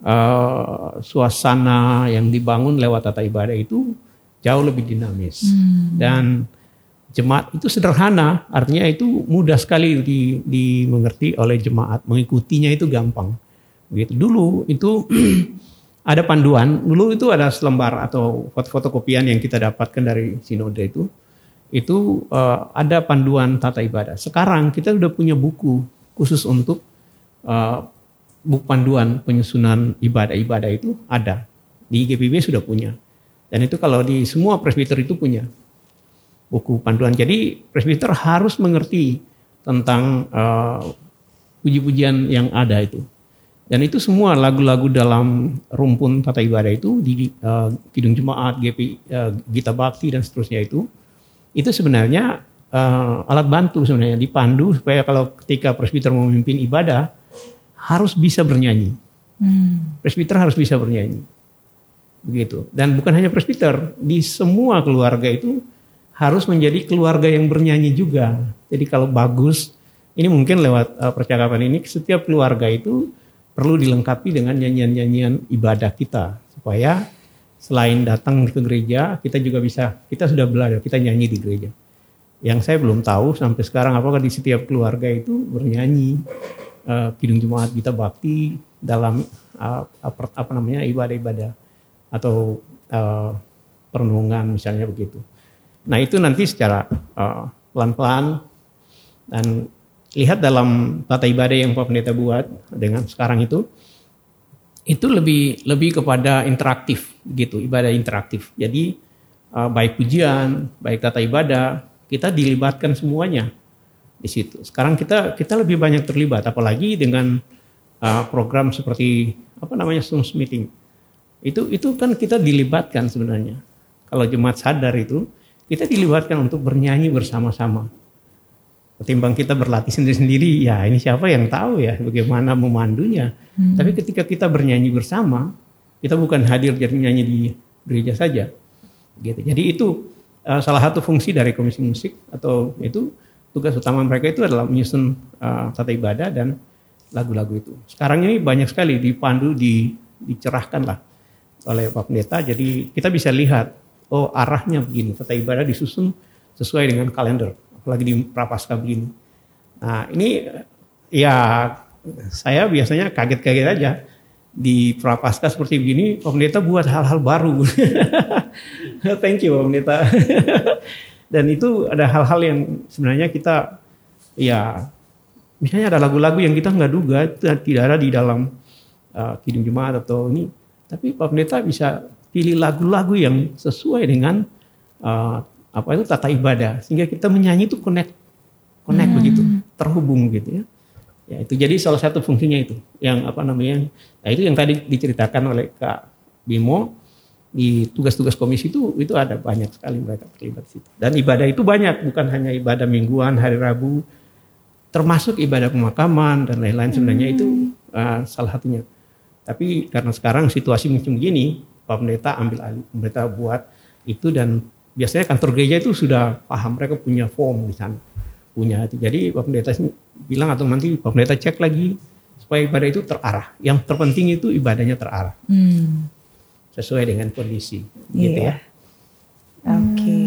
uh, suasana yang dibangun lewat tata ibadah itu jauh lebih dinamis. Dan jemaat itu sederhana artinya itu mudah sekali di, dimengerti oleh jemaat. Mengikutinya itu gampang. Gitu dulu itu <clears throat> ada panduan. Dulu itu ada selembar atau foto kopian yang kita dapatkan dari sinode itu itu uh, ada panduan tata ibadah. Sekarang kita sudah punya buku khusus untuk uh, buku panduan penyusunan ibadah-ibadah itu ada. Di GPB sudah punya. Dan itu kalau di semua presbiter itu punya buku panduan. Jadi presbiter harus mengerti tentang uh, puji-pujian yang ada itu. Dan itu semua lagu-lagu dalam rumpun tata ibadah itu di uh, kidung jemaat GP uh, Gita Bakti dan seterusnya itu itu sebenarnya uh, alat bantu sebenarnya dipandu supaya kalau ketika presbiter memimpin ibadah harus bisa bernyanyi. Presbiter harus bisa bernyanyi. Begitu. Dan bukan hanya presbiter, di semua keluarga itu harus menjadi keluarga yang bernyanyi juga. Jadi kalau bagus, ini mungkin lewat uh, percakapan ini setiap keluarga itu perlu dilengkapi dengan nyanyian-nyanyian ibadah kita supaya selain datang ke gereja, kita juga bisa kita sudah belajar, kita nyanyi di gereja. Yang saya belum tahu sampai sekarang apakah di setiap keluarga itu bernyanyi uh, kidung jemaat kita bakti dalam uh, apa, apa namanya ibadah-ibadah atau uh, perenungan misalnya begitu. Nah itu nanti secara uh, pelan-pelan dan lihat dalam tata ibadah yang Pak Pendeta buat dengan sekarang itu itu lebih lebih kepada interaktif gitu ibadah interaktif. Jadi uh, baik pujian, baik tata ibadah kita dilibatkan semuanya di situ. Sekarang kita kita lebih banyak terlibat, apalagi dengan uh, program seperti apa namanya Zoom meeting. Itu itu kan kita dilibatkan sebenarnya. Kalau jemaat sadar itu kita dilibatkan untuk bernyanyi bersama-sama. Ketimbang kita berlatih sendiri-sendiri, ya ini siapa yang tahu ya bagaimana memandunya. Tapi ketika kita bernyanyi bersama, kita bukan hadir jadi nyanyi di gereja saja. Gitu. Jadi itu uh, salah satu fungsi dari komisi musik atau itu tugas utama mereka itu adalah menyusun uh, tata ibadah dan lagu-lagu itu. Sekarang ini banyak sekali dipandu, di, dicerahkan lah oleh Pak Pendeta. Jadi kita bisa lihat, oh arahnya begini, tata ibadah disusun sesuai dengan kalender, apalagi di prapaskah begini. Nah ini ya saya biasanya kaget-kaget aja di prapaskah seperti begini, Pendeta buat hal-hal baru. <laughs> Thank you Pendeta. <laughs> Dan itu ada hal-hal yang sebenarnya kita ya misalnya ada lagu-lagu yang kita nggak duga tidak ada di dalam uh, kidung jemaat atau ini, tapi Pak Pendeta bisa pilih lagu-lagu yang sesuai dengan uh, apa itu tata ibadah sehingga kita menyanyi itu connect connect begitu terhubung gitu ya. Ya itu jadi salah satu fungsinya itu yang apa namanya nah itu yang tadi diceritakan oleh Kak Bimo di tugas-tugas komisi itu itu ada banyak sekali mereka terlibat di situ. Dan ibadah itu banyak, bukan hanya ibadah mingguan, hari Rabu, termasuk ibadah pemakaman dan lain-lain sebenarnya itu uh, salah satunya. Tapi karena sekarang situasi macam begini, Pak Pendeta ambil alih, Pendeta buat itu dan biasanya kantor gereja itu sudah paham, mereka punya form di sana, punya itu. Jadi Pak Pendeta bilang atau nanti Pak Pendeta cek lagi supaya ibadah itu terarah. Yang terpenting itu ibadahnya terarah Hmm. sesuai dengan kondisi gitu Iya. ya. Oke.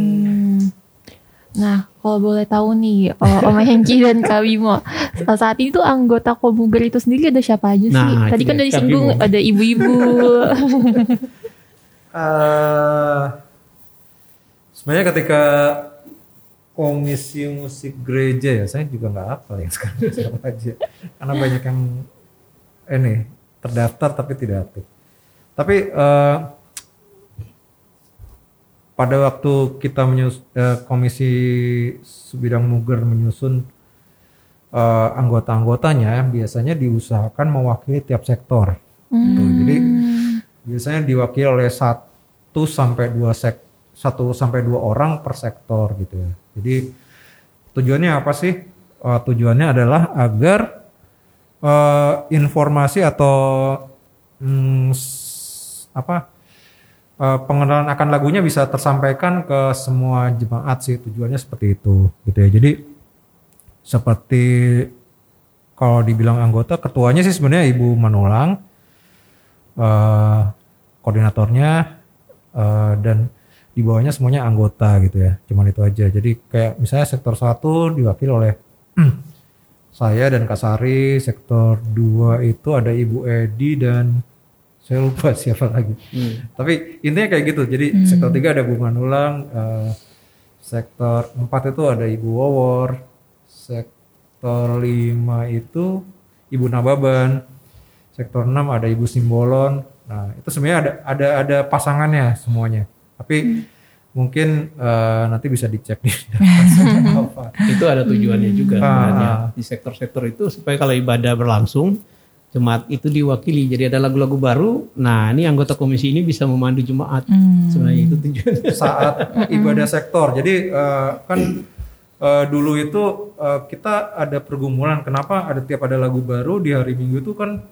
Nah, kalau boleh tahu nih, oh, Om Hengki dan Kak Bimo, saat ini tuh anggota Komuger itu sendiri ada siapa aja sih? Nah, Tadi kan udah disinggung ada ibu-ibu. <laughs> Eh, sebenarnya ketika komisi musik gereja ya saya juga nggak hafal ya sekarang <laughs> siapa aja. Karena banyak yang ini terdaftar tapi tidak aktif. Tapi eh, pada waktu kita menyus eh, komisi bidang muger menyusun eh, anggota-anggotanya biasanya diusahakan mewakili tiap sektor. Tuh, jadi biasanya diwakili oleh satu sampai dua sek satu sampai dua orang per sektor gitu ya. Jadi tujuannya apa sih? Eh, tujuannya adalah agar eh, informasi atau mm, apa eh, pengenalan akan lagunya bisa tersampaikan ke semua jemaat sih tujuannya seperti itu gitu ya. Jadi seperti kalau dibilang anggota ketuanya sih sebenarnya Ibu Manulang eh, koordinatornya eh, dan di bawahnya semuanya anggota gitu ya. Cuman itu aja. Jadi kayak misalnya sektor satu diwakili oleh <clears throat> saya dan Kak Sari sektor 2 itu ada Ibu Edi dan saya lupa <laughs> siapa lagi. Tapi intinya kayak gitu. Jadi sektor 3 ada Bu Manulang eh, sektor 4 itu ada Ibu Wowor sektor 5 itu Ibu Nababan sektor 6 ada Ibu Simbolon. Nah, itu sebenarnya ada ada ada pasangannya semuanya. Tapi mungkin eh, nanti bisa dicek di <laughs> apa. itu ada tujuannya juga Ah. di sektor-sektor itu supaya kalau ibadah berlangsung jemaat itu diwakili jadi ada lagu-lagu baru nah ini anggota komisi ini bisa memandu jemaat sebenarnya itu tujuannya <laughs> saat ibadah sektor. Jadi eh, kan eh, dulu itu eh, kita ada pergumulan kenapa ada tiap ada lagu baru di hari Minggu itu kan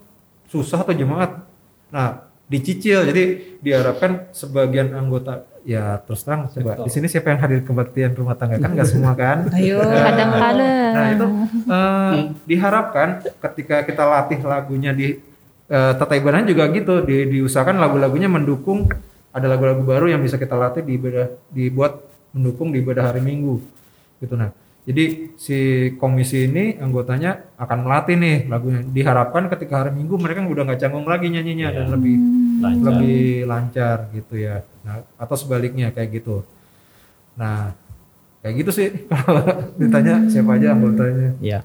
susah atau jemaat. Nah, dicicil. Jadi diharapkan sebagian anggota ya terus terang coba di sini siapa yang hadir kebaktian rumah tangga kan nggak semua kan? <laughs> Ayo. Kadang-kadang. Nah itu eh, diharapkan ketika kita latih lagunya di eh, tata ibadahnya juga gitu, di, diusahakan lagu-lagunya mendukung ada lagu-lagu baru yang bisa kita latih di ibadah dibuat mendukung di ibadah hari Minggu gitu nah. Jadi si komisi ini anggotanya akan melatih nih lagunya. Diharapkan ketika hari Minggu mereka udah nggak canggung lagi nyanyinya dan lebih Lancar. lebih lancar gitu ya. Nah, atau sebaliknya kayak gitu. Nah, kayak gitu sih <laughs> kalau ditanya siapa aja anggotanya. ya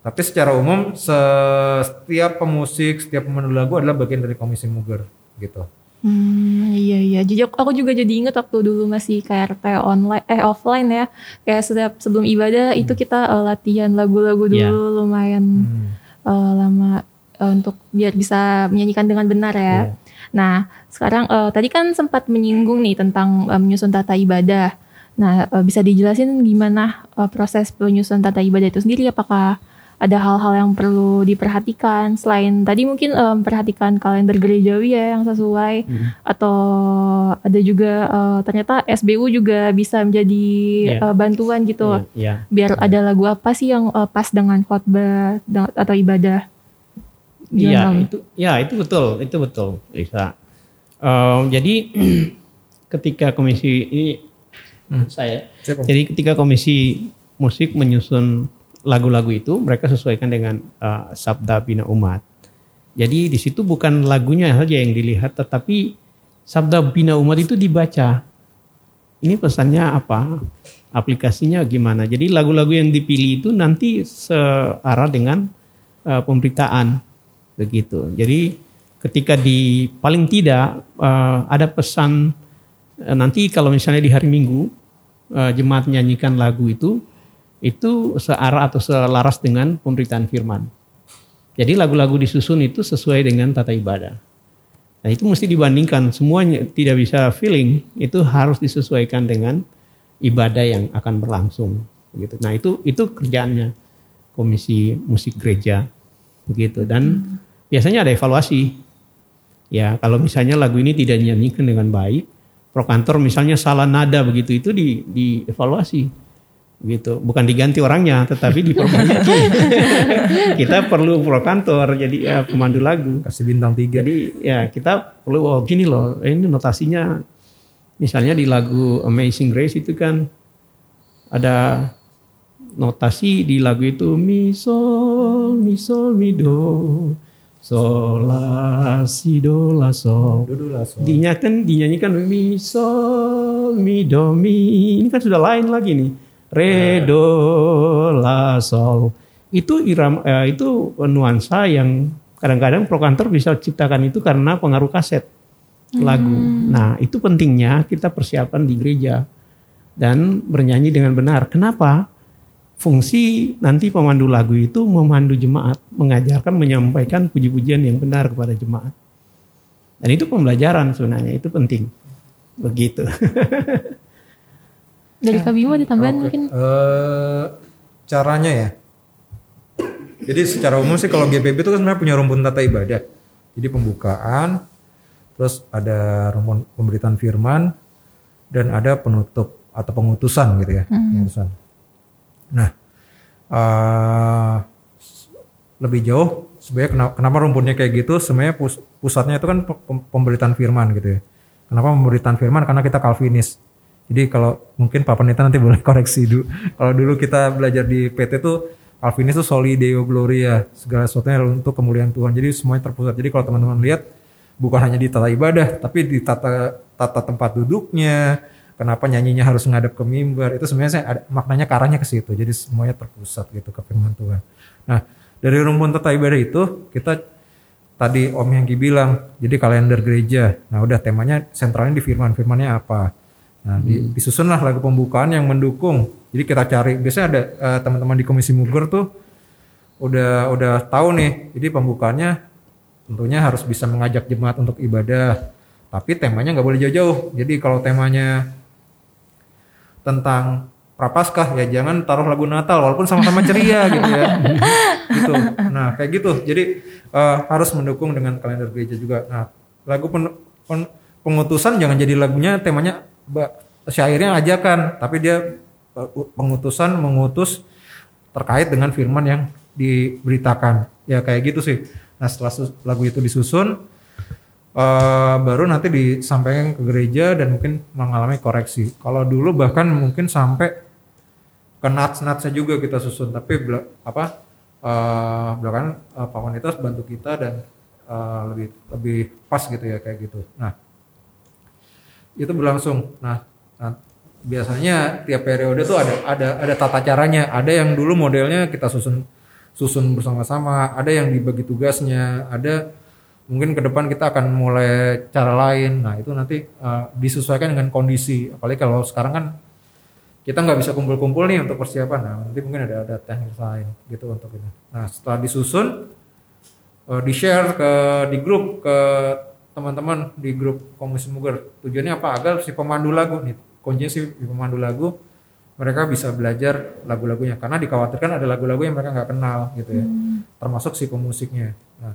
Tapi secara umum se- setiap pemusik, setiap pemandu lagu adalah bagian dari komisi muger gitu. Hmm, iya iya. Jadi aku- juga jadi inget waktu dulu masih KRT online eh offline ya. Kayak setiap sebelum ibadah itu kita eh, latihan lagu-lagu dulu Iya. lumayan Hmm. eh, lama eh, untuk biar bisa menyanyikan dengan benar ya. Iya. Nah, sekarang eh, tadi kan sempat menyinggung nih tentang eh, menyusun tata ibadah. Nah, eh, bisa dijelasin gimana eh, proses penyusunan tata ibadah itu sendiri? Apakah ada hal-hal yang perlu diperhatikan. Selain tadi mungkin eh, memperhatikan kalender gerejawi ya yang sesuai. Atau ada juga eh, ternyata SBU juga bisa menjadi Iya. eh, bantuan gitu. Ya biar ada lagu apa sih yang eh, pas dengan khotbah atau ibadah? Iya itu ya itu betul itu betul Lisa. Em, jadi <clears throat> ketika komisi ini saya Siapa? jadi ketika komisi musik menyusun lagu-lagu itu mereka sesuaikan dengan eh, sabda bina umat. Jadi di situ bukan lagunya saja yang dilihat tetapi sabda bina umat itu dibaca. Ini pesannya apa? Aplikasinya gimana? Jadi lagu-lagu yang dipilih itu nanti searah dengan eh, pemberitaan begitu. Jadi ketika di paling tidak eh, ada pesan eh, nanti kalau misalnya di hari Minggu eh, jemaat menyanyikan lagu itu itu searah atau selaras dengan pemberitaan firman. Jadi lagu-lagu disusun itu sesuai dengan tata ibadah. Nah itu mesti dibandingkan semuanya tidak bisa feeling itu harus disesuaikan dengan ibadah yang akan berlangsung begitu. Nah itu itu kerjaannya komisi musik gereja begitu dan biasanya ada evaluasi. Ya kalau misalnya lagu ini tidak dinyanyikan dengan baik, pro kantor misalnya salah nada begitu itu di dievaluasi gitu. Bukan diganti orangnya tetapi diperbaiki <laughs> kita perlu pro kantor jadi ya, pemandu lagu. Kasih bintang tiga. jadi ya kita perlu oh gini loh ini notasinya. Misalnya di lagu Amazing Grace itu kan ada notasi di lagu itu mi sol mi sol mi do sol la si do la sol. Dinyanyikan dinyanyikan mi sol mi do mi. Ini kan sudah lain lagi nih re do la sol. Itu irama eh, itu nuansa yang kadang-kadang pro kantor bisa ciptakan itu karena pengaruh kaset lagu. Nah itu pentingnya kita persiapan di gereja dan bernyanyi dengan benar. Kenapa? Fungsi nanti pemandu lagu itu memandu jemaat mengajarkan menyampaikan puji-pujian yang benar kepada jemaat. Dan itu pembelajaran sebenarnya itu penting. Begitu <laughs> Dari Kak Bimo ada tambahan Oke. mungkin? Eh, caranya ya. Jadi secara umum sih kalau GPB itu kan sebenarnya punya rumpun tata ibadah. Jadi pembukaan, terus ada rumpun pemberitaan firman, dan ada penutup atau pengutusan gitu ya. Pengutusan. Nah, eh, lebih jauh sebenarnya kenapa, kenapa rumpunnya kayak gitu? Sebenarnya pus- pusatnya itu kan pe- pem- pemberitaan firman gitu ya. Kenapa pemberitaan firman? Karena kita Calvinis. Jadi kalau mungkin Pak Pendeta nanti boleh <laughs> koreksi dulu. Kalau dulu kita belajar di PT tuh Calvinis itu soli deo gloria, segala sesuatunya untuk kemuliaan Tuhan. Jadi semuanya terpusat. Jadi kalau teman-teman lihat bukan hanya di tata ibadah, tapi di tata tata tempat duduknya, kenapa nyanyinya harus ngadep ke mimbar, itu sebenarnya ada maknanya ke arahnya ke situ. Jadi semuanya terpusat gitu ke firman Tuhan. Nah, dari rumpun tata ibadah itu kita tadi Om Yangki bilang, jadi kalender gereja. Nah, udah temanya sentralnya di firman, firmannya apa? Nah, di- disusunlah lagu pembukaan yang mendukung. Jadi kita cari, biasanya ada eh, teman-teman di Komisi Muger tuh udah udah tahu nih. Jadi pembukaannya tentunya harus bisa mengajak jemaat untuk ibadah. Tapi temanya nggak boleh jauh-jauh. Jadi kalau temanya tentang prapaskah ya jangan taruh lagu Natal walaupun sama-sama ceria <laughs> gitu ya. gitu. Nah, kayak gitu. Jadi eh, harus mendukung dengan kalender gereja juga. Nah, lagu pen- pen- pengutusan jangan jadi lagunya temanya syairnya ajakan, tapi dia eh, pengutusan mengutus terkait dengan firman yang diberitakan. Ya kayak gitu sih. Nah, setelah lagu itu disusun eh, baru nanti disampaikan ke gereja dan mungkin mengalami koreksi. Kalau dulu bahkan mungkin sampai ke nats-natsnya juga kita susun, tapi bela- apa eh, belakangan Wanitas bantu kita dan eh, lebih lebih pas gitu ya kayak gitu. Nah itu berlangsung. Nah, nah, biasanya tiap periode tuh ada ada ada tata caranya. Ada yang dulu modelnya kita susun susun bersama-sama, ada yang dibagi tugasnya, ada mungkin ke depan kita akan mulai cara lain. Nah, itu nanti uh, disesuaikan dengan kondisi. Apalagi kalau sekarang kan kita nggak bisa kumpul-kumpul nih untuk persiapan. Nah, nanti mungkin ada ada teknik lain gitu untuk ini. Nah, setelah disusun uh, di-share ke di grup ke teman-teman di grup Komisi Muger. Tujuannya apa? Agar si pemandu lagu nih, kuncinya si pemandu lagu mereka bisa belajar lagu-lagunya karena dikhawatirkan ada lagu-lagu yang mereka nggak kenal gitu ya. Termasuk si pemusiknya. Nah,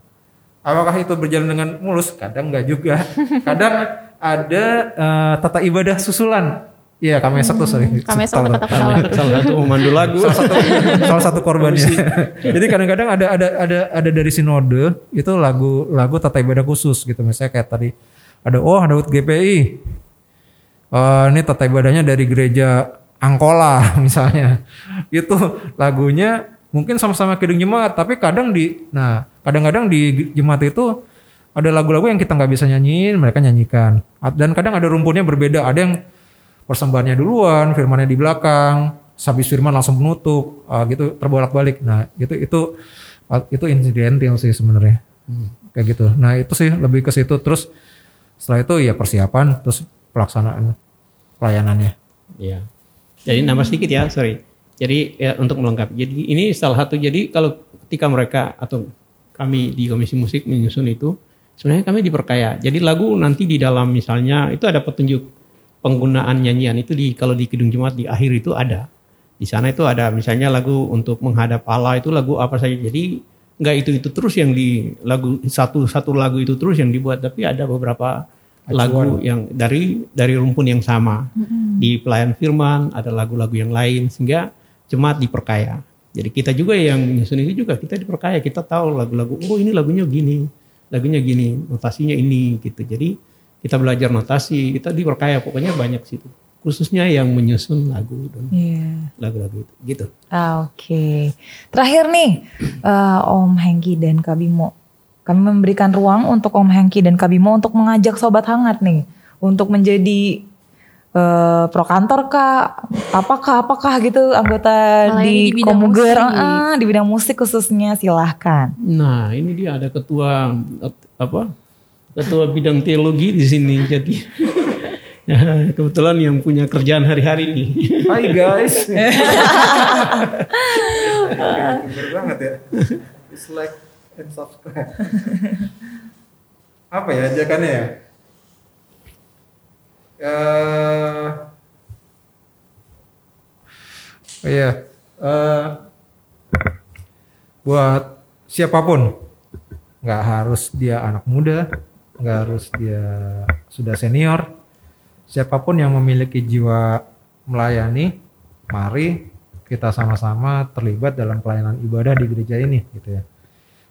apakah itu berjalan dengan mulus? Kadang nggak juga. <laughs> Kadang ada eh, tata ibadah susulan. Iya, kami esok tuh sorry. Kami esok Salah- kata ketawa. salah satu pemandu lagu salah satu salah satu korbannya. Jadi kadang-kadang ada ada ada ada dari sinode itu lagu lagu tata ibadah khusus gitu. Misalnya kayak tadi ada oh Daud GPI. Eh, ini tata ibadahnya dari gereja Angkola <laughs> misalnya. Itu lagunya mungkin sama-sama kidung jemaat, tapi kadang di nah kadang-kadang di jemaat itu ada lagu-lagu yang kita nggak bisa nyanyiin, mereka nyanyikan. Dan kadang ada rumpunnya berbeda. Ada yang persembahannya duluan, firmannya di belakang, habis firman langsung menutup, ah, gitu terbolak-balik. Nah, itu itu ah, itu insidental sih sebenarnya. Kayak gitu. Nah, itu sih lebih ke situ terus setelah itu ya persiapan terus pelaksanaan pelayanannya. Iya. Jadi nambah sedikit ya, sorry. Jadi ya, untuk melengkapi. Jadi ini salah satu. Jadi kalau ketika mereka atau kami di komisi musik menyusun itu, sebenarnya kami diperkaya. Jadi lagu nanti di dalam misalnya itu ada petunjuk penggunaan nyanyian itu di kalau di kidung jemaat di akhir itu ada. Di sana itu ada misalnya lagu untuk menghadap Allah itu lagu apa saja. Jadi nggak itu itu terus yang di lagu satu satu lagu itu terus yang dibuat, tapi ada beberapa lagu yang dari dari rumpun yang sama. Di pelayan firman ada lagu-lagu yang lain sehingga jemaat diperkaya. Jadi kita juga yang menyusun itu juga kita diperkaya. Kita tahu lagu-lagu oh ini lagunya gini lagunya gini notasinya ini gitu. Jadi kita belajar notasi kita diperkaya pokoknya banyak situ khususnya yang menyusun lagu dan Iya. lagu-lagu itu gitu. Ah, Oke. Terakhir nih, eh, Om Hengki dan Kak Bimo. Kami memberikan ruang untuk Om Hengki dan Kak Bimo untuk mengajak Sobat Hangat nih. Untuk menjadi eh, pro kantor kak, apakah apakah gitu anggota ini di, di Komuger, ah, di bidang musik khususnya silahkan. Nah, ini dia ada ketua apa? Ketua bidang teologi di sini. Jadi <laughs> ya, kebetulan yang punya kerjaan hari-hari nih. Hai guys. <laughs> Bener banget ya. Please like and subscribe. Apa ya ajakannya ya? Eh, oh iya. Eh, buat siapa pun, nggak harus dia anak muda, nggak harus dia sudah senior, siapa pun yang memiliki jiwa melayani, mari kita sama-sama terlibat dalam pelayanan ibadah di gereja ini gitu ya.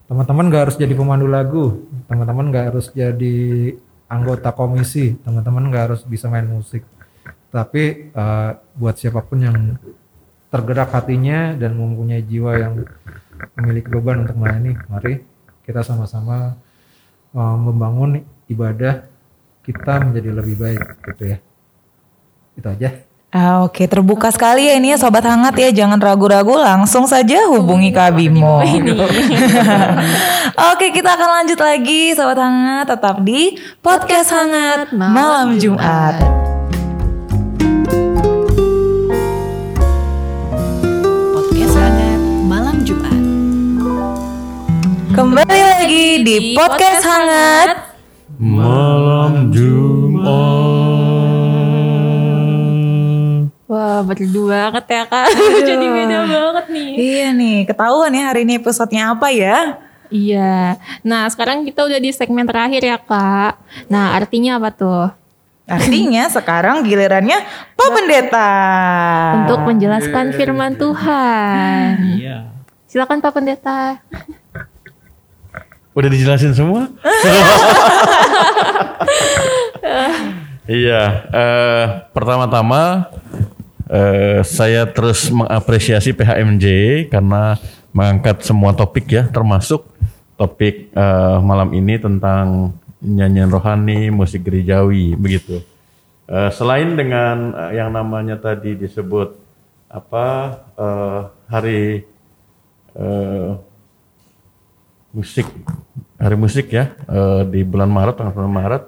Teman-teman gak harus jadi pemandu lagu, teman-teman gak harus jadi anggota komisi, teman-teman gak harus bisa main musik. Tapi eh, buat siapa pun yang tergerak hatinya dan mempunyai jiwa yang memiliki beban untuk melayani, mari kita sama-sama eh, membangun ibadah kita menjadi lebih baik gitu ya. Itu aja. Ah, Oke, terbuka sekali ya ini ya Sobat Hangat ya. Jangan ragu-ragu, langsung saja hubungi Kak Bimo. <laughs> Oke, kita akan lanjut lagi Sobat Hangat. Tetap di Podcast Hangat Malam Jumat. Podcast Hangat Malam Jumat. Kembali lagi di Podcast Hangat. Malam Jumat. Wah, betul banget ya kak. <laughs> Jadi beda banget nih. Iya nih, ketahuan ya hari ini episodenya apa ya? Iya. Nah, sekarang kita udah di segmen terakhir ya kak. Nah, artinya apa tuh? Artinya <laughs> sekarang gilirannya Pak Pendeta. Untuk menjelaskan firman Tuhan. Iya. Silakan Pak Pendeta. Udah dijelasin semua? <laughs> iya, eh, pertama-tama eh, saya terus mengapresiasi PHMJ karena mengangkat semua topik ya, termasuk topik eh, malam ini tentang nyanyian rohani, musik gerejawi, begitu. Eh, selain dengan yang namanya tadi disebut apa eh, hari eh, musik. Hari musik ya eh, di bulan Maret tanggal 9 Maret.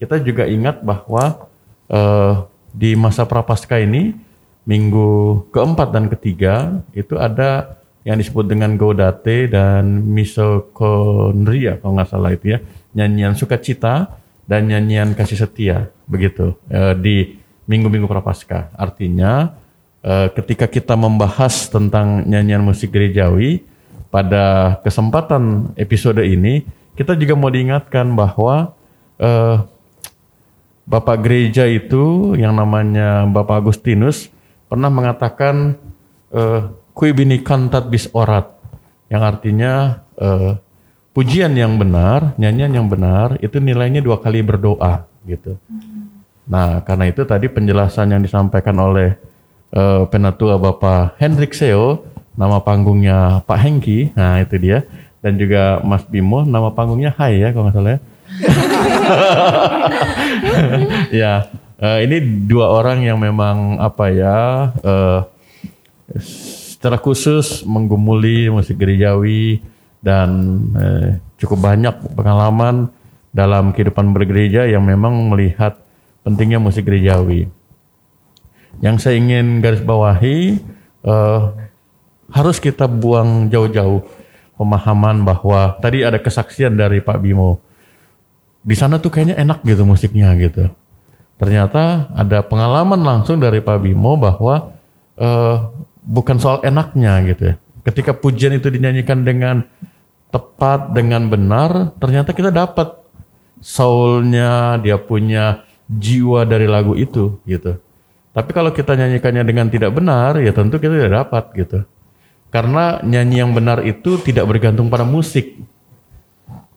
Kita juga ingat bahwa eh, di masa prapaskah ini minggu keempat dan ketiga itu ada yang disebut dengan Gaudate dan Misokondria kalau nggak salah itu ya. Nyanyian sukacita dan nyanyian kasih setia begitu. Eh, di minggu-minggu prapaskah. Artinya ketika kita membahas tentang nyanyian musik gerejawi pada kesempatan episode ini kita juga mau diingatkan bahwa eh, Bapak gereja itu yang namanya Bapak Agustinus pernah mengatakan eh, kui bini kantat bis orat yang artinya eh, pujian yang benar, nyanyian yang benar itu nilainya dua kali berdoa gitu. Nah, karena itu tadi penjelasan yang disampaikan oleh eh, penatua Bapak Hendrik Seo, nama panggungnya Pak Hengki, nah itu dia, dan juga Mas Bimo, nama panggungnya Hai ya kalau nggak salah ya. <laughs> ya, eh, ini dua orang yang memang apa ya, eh, secara khusus menggumuli musik gerejawi dan eh, cukup banyak pengalaman dalam kehidupan bergereja yang memang melihat pentingnya musik gerejawi. Yang saya ingin garis bawahi harus kita buang jauh-jauh pemahaman bahwa tadi ada kesaksian dari Pak Bimo. Di sana tuh kayaknya enak gitu musiknya gitu. Ternyata ada pengalaman langsung dari Pak Bimo bahwa eh, bukan soal enaknya gitu ya. Ketika pujian itu dinyanyikan dengan tepat, dengan benar, ternyata kita dapat soulnya, dia punya jiwa dari lagu itu gitu. Tapi kalau kita nyanyikannya dengan tidak benar, ya tentu kita tidak dapat gitu. Karena nyanyi yang benar itu tidak bergantung pada musik.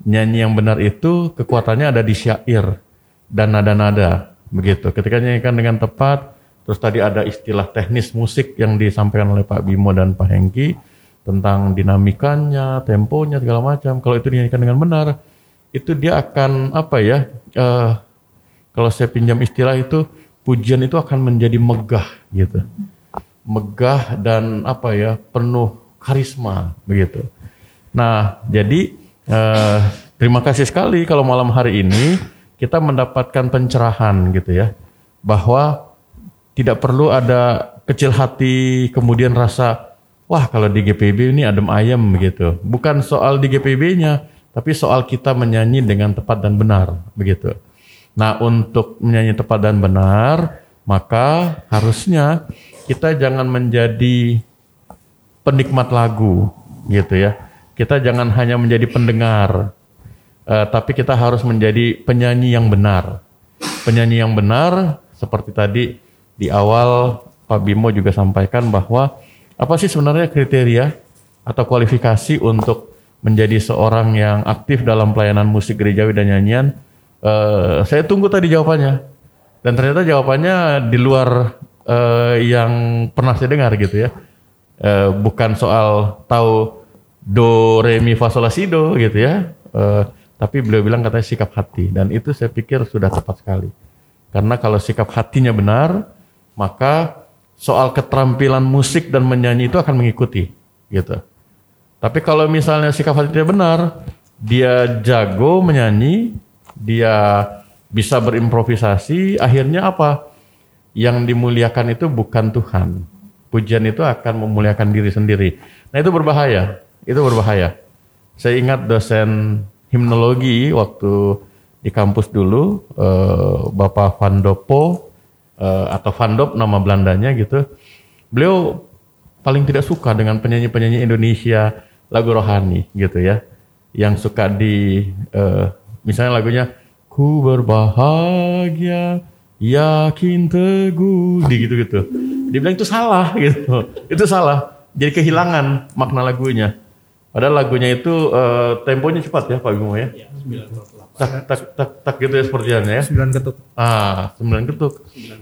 Nyanyi yang benar itu kekuatannya ada di syair dan nada-nada begitu. Ketika nyanyikan dengan tepat, Terus tadi ada istilah teknis musik yang disampaikan oleh Pak Bimo dan Pak Hengki tentang dinamikanya, temponya segala macam. Kalau itu dinyanyikan dengan benar, itu dia akan apa ya? eh, kalau saya pinjam istilah itu pujian itu akan menjadi megah gitu. Megah dan apa ya? penuh karisma begitu. Nah, jadi eh, terima kasih sekali kalau malam hari ini kita mendapatkan pencerahan gitu ya bahwa tidak perlu ada kecil hati kemudian rasa wah kalau di GPB ini adem ayem begitu. Bukan soal di GPB-nya, tapi soal kita menyanyi dengan tepat dan benar begitu. Nah, untuk menyanyi tepat dan benar, maka harusnya kita jangan menjadi penikmat lagu gitu ya. Kita jangan hanya menjadi pendengar, eh, tapi kita harus menjadi penyanyi yang benar. Penyanyi yang benar seperti tadi di awal Pak Bimo juga sampaikan bahwa apa sih sebenarnya kriteria atau kualifikasi untuk menjadi seorang yang aktif dalam pelayanan musik gerejawi dan nyanyian? Eh, saya tunggu tadi jawabannya. Dan ternyata jawabannya di luar eh, yang pernah saya dengar gitu ya. Eh, bukan soal tahu do re mi fa sol la si do gitu ya. Eh, tapi beliau bilang katanya sikap hati dan itu saya pikir sudah tepat sekali. Karena kalau sikap hatinya benar, maka soal keterampilan musik dan menyanyi itu akan mengikuti gitu. Tapi kalau misalnya sikap hatinya benar, dia jago menyanyi, dia bisa berimprovisasi, akhirnya apa? Yang dimuliakan itu bukan Tuhan. Pujian itu akan memuliakan diri sendiri. Nah itu berbahaya, itu berbahaya. Saya ingat dosen himnologi waktu di kampus dulu, eh, Bapak Van Dopo, eh, atau Van Dop nama Belandanya gitu. Beliau paling tidak suka dengan penyanyi-penyanyi Indonesia lagu rohani gitu ya. Yang suka di eh, misalnya lagunya Ku berbahagia yakin teguh di gitu-gitu. Dia bilang itu salah <laughs> gitu. Itu salah. Jadi kehilangan makna lagunya. Padahal lagunya itu eh, temponya cepat ya Pak Bimo ya. Tak tak tak tak gitu ya sepertinya ya. Sembilan ketuk. Ah, sembilan ketuk.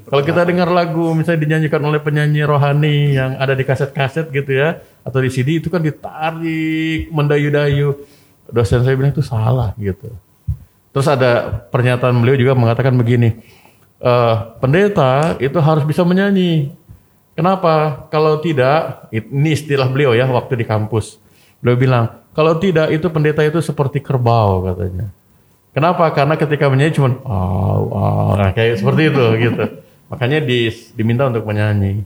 Kalau kita dengar lagu misalnya dinyanyikan oleh penyanyi rohani yang ada di kaset-kaset gitu ya, atau di CD itu kan ditarik, mendayu-dayu. Dosen saya bilang itu salah gitu. Terus ada pernyataan beliau juga mengatakan begini, eh, pendeta itu harus bisa menyanyi. Kenapa? Kalau tidak, ini istilah beliau ya waktu di kampus. Beliau bilang, kalau tidak itu pendeta itu seperti kerbau katanya. Kenapa? Karena ketika menyanyi cuma wow, wow, nah, kayak seperti itu gitu. Makanya di- diminta untuk menyanyi.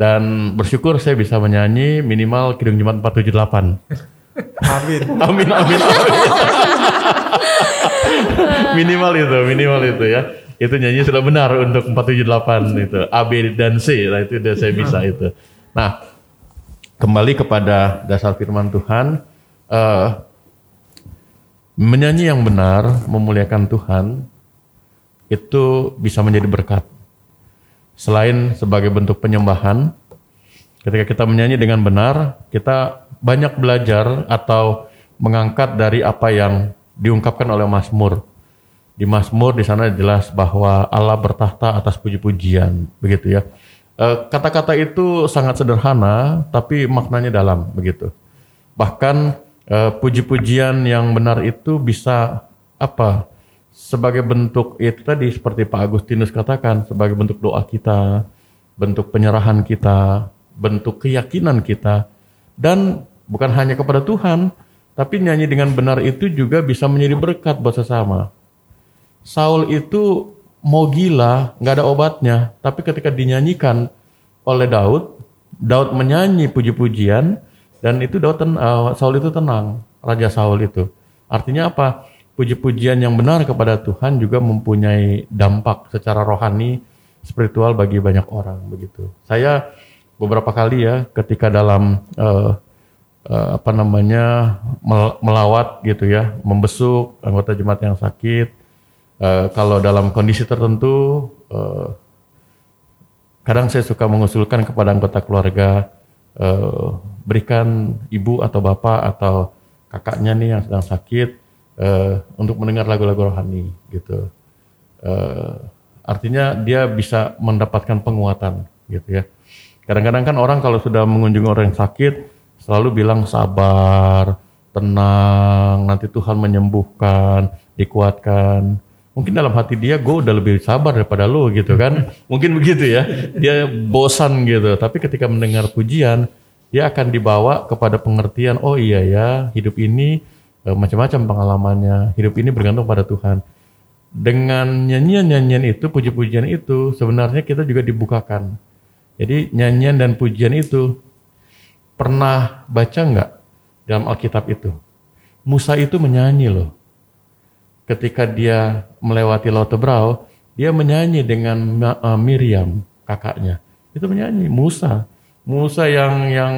Dan bersyukur saya bisa menyanyi minimal Kidung Jumat 478. Amin. Amin amin amin. <laughs> <laughs> minimal itu, minimal itu ya. Itu nyanyi sudah benar untuk 478 itu. A, B dan C, nah itu udah saya bisa itu. Nah, kembali kepada dasar firman Tuhan, eh, menyanyi yang benar, memuliakan Tuhan, itu bisa menjadi berkat. Selain sebagai bentuk penyembahan, ketika kita menyanyi dengan benar, kita banyak belajar atau mengangkat dari apa yang diungkapkan oleh Mazmur. Di Mazmur di sana jelas bahwa Allah bertahta atas puji-pujian, begitu ya. Eh, Kata-kata itu sangat sederhana, tapi maknanya dalam, begitu. Bahkan eh, puji-pujian yang benar itu bisa apa? Sebagai bentuk itu tadi seperti Pak Agustinus katakan, sebagai bentuk doa kita, bentuk penyerahan kita, bentuk keyakinan kita, dan bukan hanya kepada Tuhan, tapi nyanyi dengan benar itu juga bisa menjadi berkat buat sesama. Saul itu mau gila, nggak ada obatnya, tapi ketika dinyanyikan oleh Daud, Daud menyanyi puji-pujian dan itu Daud ten- eh, Saul itu tenang, Raja Saul itu. Artinya apa? Puji-pujian yang benar kepada Tuhan juga mempunyai dampak secara rohani, spiritual bagi banyak orang begitu. Saya beberapa kali ya ketika dalam eh, eh, apa namanya mel- melawat gitu ya, membesuk anggota jemaat yang sakit. Eh, kalau dalam kondisi tertentu, eh, kadang saya suka mengusulkan kepada anggota keluarga eh, berikan ibu atau bapak atau kakaknya nih yang sedang sakit eh, untuk mendengar lagu-lagu rohani gitu. Eh, artinya dia bisa mendapatkan penguatan gitu ya. Kadang-kadang kan orang kalau sudah mengunjungi orang yang sakit selalu bilang sabar, tenang, nanti Tuhan menyembuhkan, dikuatkan. Mungkin dalam hati dia gue udah lebih sabar daripada lo gitu kan. <laughs> Mungkin begitu ya. Dia bosan gitu. Tapi ketika mendengar pujian, dia akan dibawa kepada pengertian, oh iya ya, hidup ini eh, macam-macam pengalamannya. Hidup ini bergantung pada Tuhan. Dengan nyanyian-nyanyian itu, puji-pujian itu, sebenarnya kita juga dibukakan. Jadi nyanyian dan pujian itu pernah baca nggak dalam Alkitab itu? Musa itu menyanyi loh. Ketika dia melewati Laut Tebrau, dia menyanyi dengan uh, Miriam, kakaknya. Itu menyanyi Musa. Musa yang yang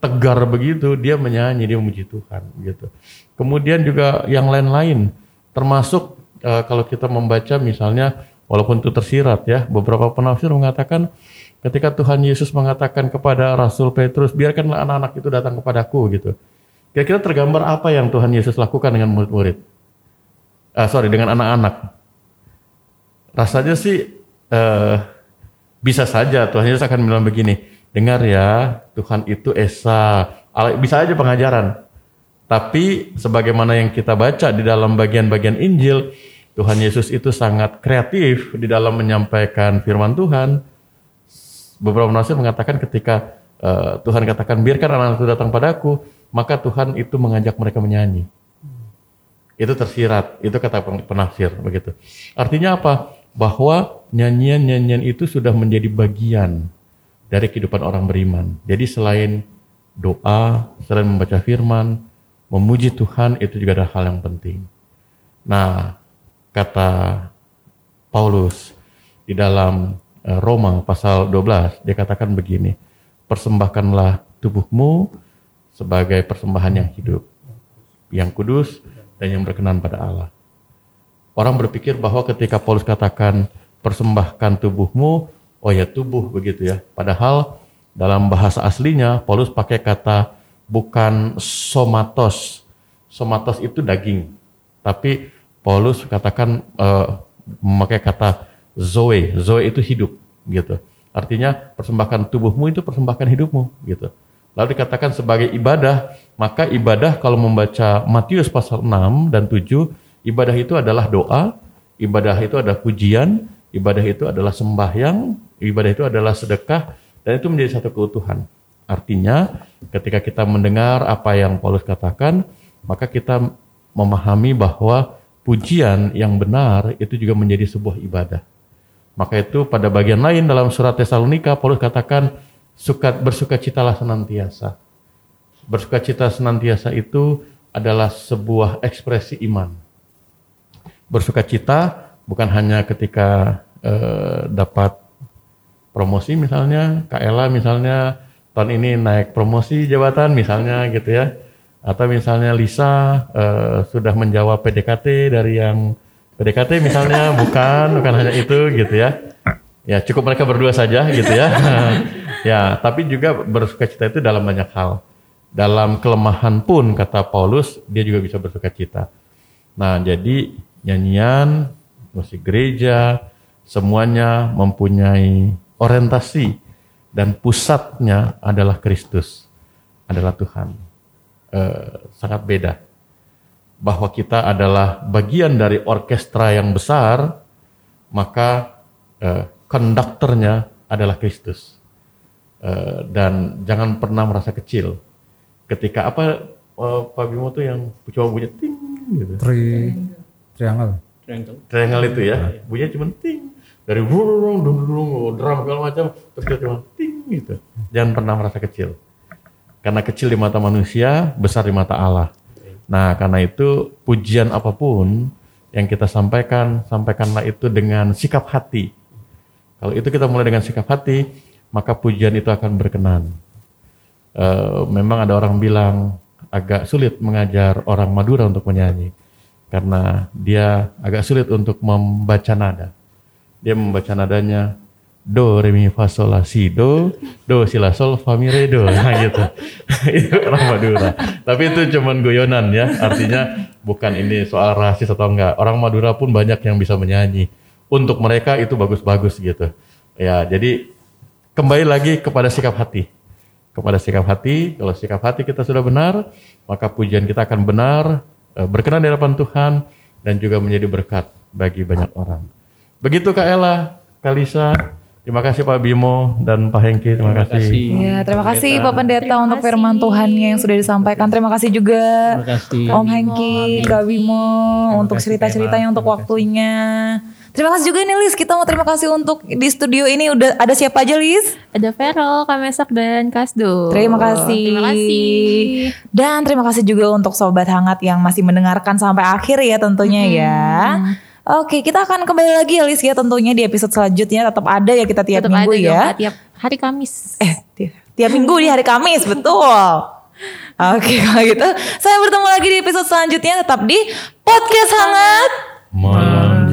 tegar begitu, dia menyanyi, dia memuji Tuhan gitu. Kemudian juga yang lain-lain, termasuk uh, kalau kita membaca misalnya walaupun itu tersirat ya, beberapa penafsir mengatakan Ketika Tuhan Yesus mengatakan kepada Rasul Petrus, biarkanlah anak-anak itu datang kepadaku gitu. Kira-kira tergambar apa yang Tuhan Yesus lakukan dengan murid-murid? Ah, sorry, dengan anak-anak. Rasanya sih uh, bisa saja Tuhan Yesus akan bilang begini, dengar ya, Tuhan itu Esa. Bisa aja pengajaran. Tapi sebagaimana yang kita baca di dalam bagian-bagian Injil, Tuhan Yesus itu sangat kreatif di dalam menyampaikan firman Tuhan beberapa penafsir mengatakan ketika uh, Tuhan katakan biarkan anak itu datang padaku, maka Tuhan itu mengajak mereka menyanyi. Itu tersirat, itu kata penafsir begitu. Artinya apa? Bahwa nyanyian-nyanyian itu sudah menjadi bagian dari kehidupan orang beriman. Jadi selain doa, selain membaca firman, memuji Tuhan itu juga ada hal yang penting. Nah, kata Paulus di dalam Roma pasal 12 dia katakan begini persembahkanlah tubuhmu sebagai persembahan yang hidup yang kudus dan yang berkenan pada Allah. Orang berpikir bahwa ketika Paulus katakan persembahkan tubuhmu oh ya tubuh begitu ya. Padahal dalam bahasa aslinya Paulus pakai kata bukan somatos. Somatos itu daging. Tapi Paulus katakan uh, memakai kata Zoe. Zoe itu hidup gitu. Artinya persembahkan tubuhmu itu persembahkan hidupmu gitu. Lalu dikatakan sebagai ibadah, maka ibadah kalau membaca Matius pasal 6 dan 7, ibadah itu adalah doa, ibadah itu adalah pujian, ibadah itu adalah sembahyang, ibadah itu adalah sedekah, dan itu menjadi satu keutuhan. Artinya ketika kita mendengar apa yang Paulus katakan, maka kita memahami bahwa pujian yang benar itu juga menjadi sebuah ibadah. Maka itu pada bagian lain dalam surat Tesalonika Paulus katakan suka bersukacitalah senantiasa. Bersukacita senantiasa itu adalah sebuah ekspresi iman. Bersukacita bukan hanya ketika eh, dapat promosi misalnya, KLA misalnya tahun ini naik promosi jabatan misalnya gitu ya. Atau misalnya Lisa eh, sudah menjawab PDKT dari yang PDKT misalnya bukan bukan hanya itu gitu ya. Ya cukup mereka berdua saja gitu ya. <laughs> Ya tapi juga bersuka cita itu dalam banyak hal. Dalam kelemahan pun kata Paulus dia juga bisa bersuka cita nah jadi nyanyian musik gereja semuanya mempunyai orientasi dan pusatnya adalah Kristus adalah Tuhan. Eh, sangat beda bahwa kita adalah bagian dari orkestra yang besar, maka eh, konduktornya adalah Kristus. Eh, dan jangan pernah merasa kecil. Ketika apa eh, Pak Bimo tuh yang cuma bunyi ting gitu. Tri, triangle. Triangle. Triangle itu ya, bunyinya cuma ting. Dari burung, burung, drum segala macam, terus cuma ting gitu. Jangan pernah merasa kecil. Karena kecil di mata manusia, besar di mata Allah. Nah, karena itu pujian apa pun yang kita sampaikan, sampaikanlah itu dengan sikap hati. Kalau itu kita mulai dengan sikap hati, maka pujian itu akan berkenan. E, memang ada orang bilang agak sulit mengajar orang Madura untuk menyanyi karena dia agak sulit untuk membaca nada. Dia membaca nadanya do re mi fa sol la si do. Do si la sol fa mi re do. <laughs> Nah gitu. <laughs> Itu orang Madura tapi itu cuman guyonan ya. Artinya bukan ini soal rasis atau enggak. Orang Madura pun banyak yang bisa menyanyi. Untuk mereka itu bagus-bagus gitu. Ya, jadi kembali lagi kepada sikap hati. Kepada sikap hati, kalau sikap hati kita sudah benar, maka pujian kita akan benar, eh, berkenan di hadapan Tuhan dan juga menjadi berkat bagi banyak orang. Begitu Kak Ella, Kak Lisa, terima kasih Pak Bimo dan Pak Hengki, terima, kasih. Ya, terima kasih. Pak Pendeta Terima untuk kasih. firman Tuhannya yang sudah disampaikan. Terima kasih juga Terima kasih. Om Hengki, Kak Bimo untuk kasih, cerita-ceritanya untuk Terima waktunya. Terima kasih juga nih Lis, kita mau terima kasih untuk di studio ini udah ada siapa aja Lis? Ada Vero, Kamesak, dan Kasdo. Terima kasih. Terima kasih. Dan terima kasih juga untuk sobat hangat yang masih mendengarkan sampai akhir ya tentunya ya. Oke, kita akan kembali lagi ya Lis ya tentunya di episode selanjutnya tetap ada ya kita tiap Tetap minggu ada ya. dong, tiap hari Kamis. Eh, ti- tiap minggu di hari Kamis, betul. Oke, kalau gitu saya bertemu lagi di episode selanjutnya tetap di podcast hangat. Malam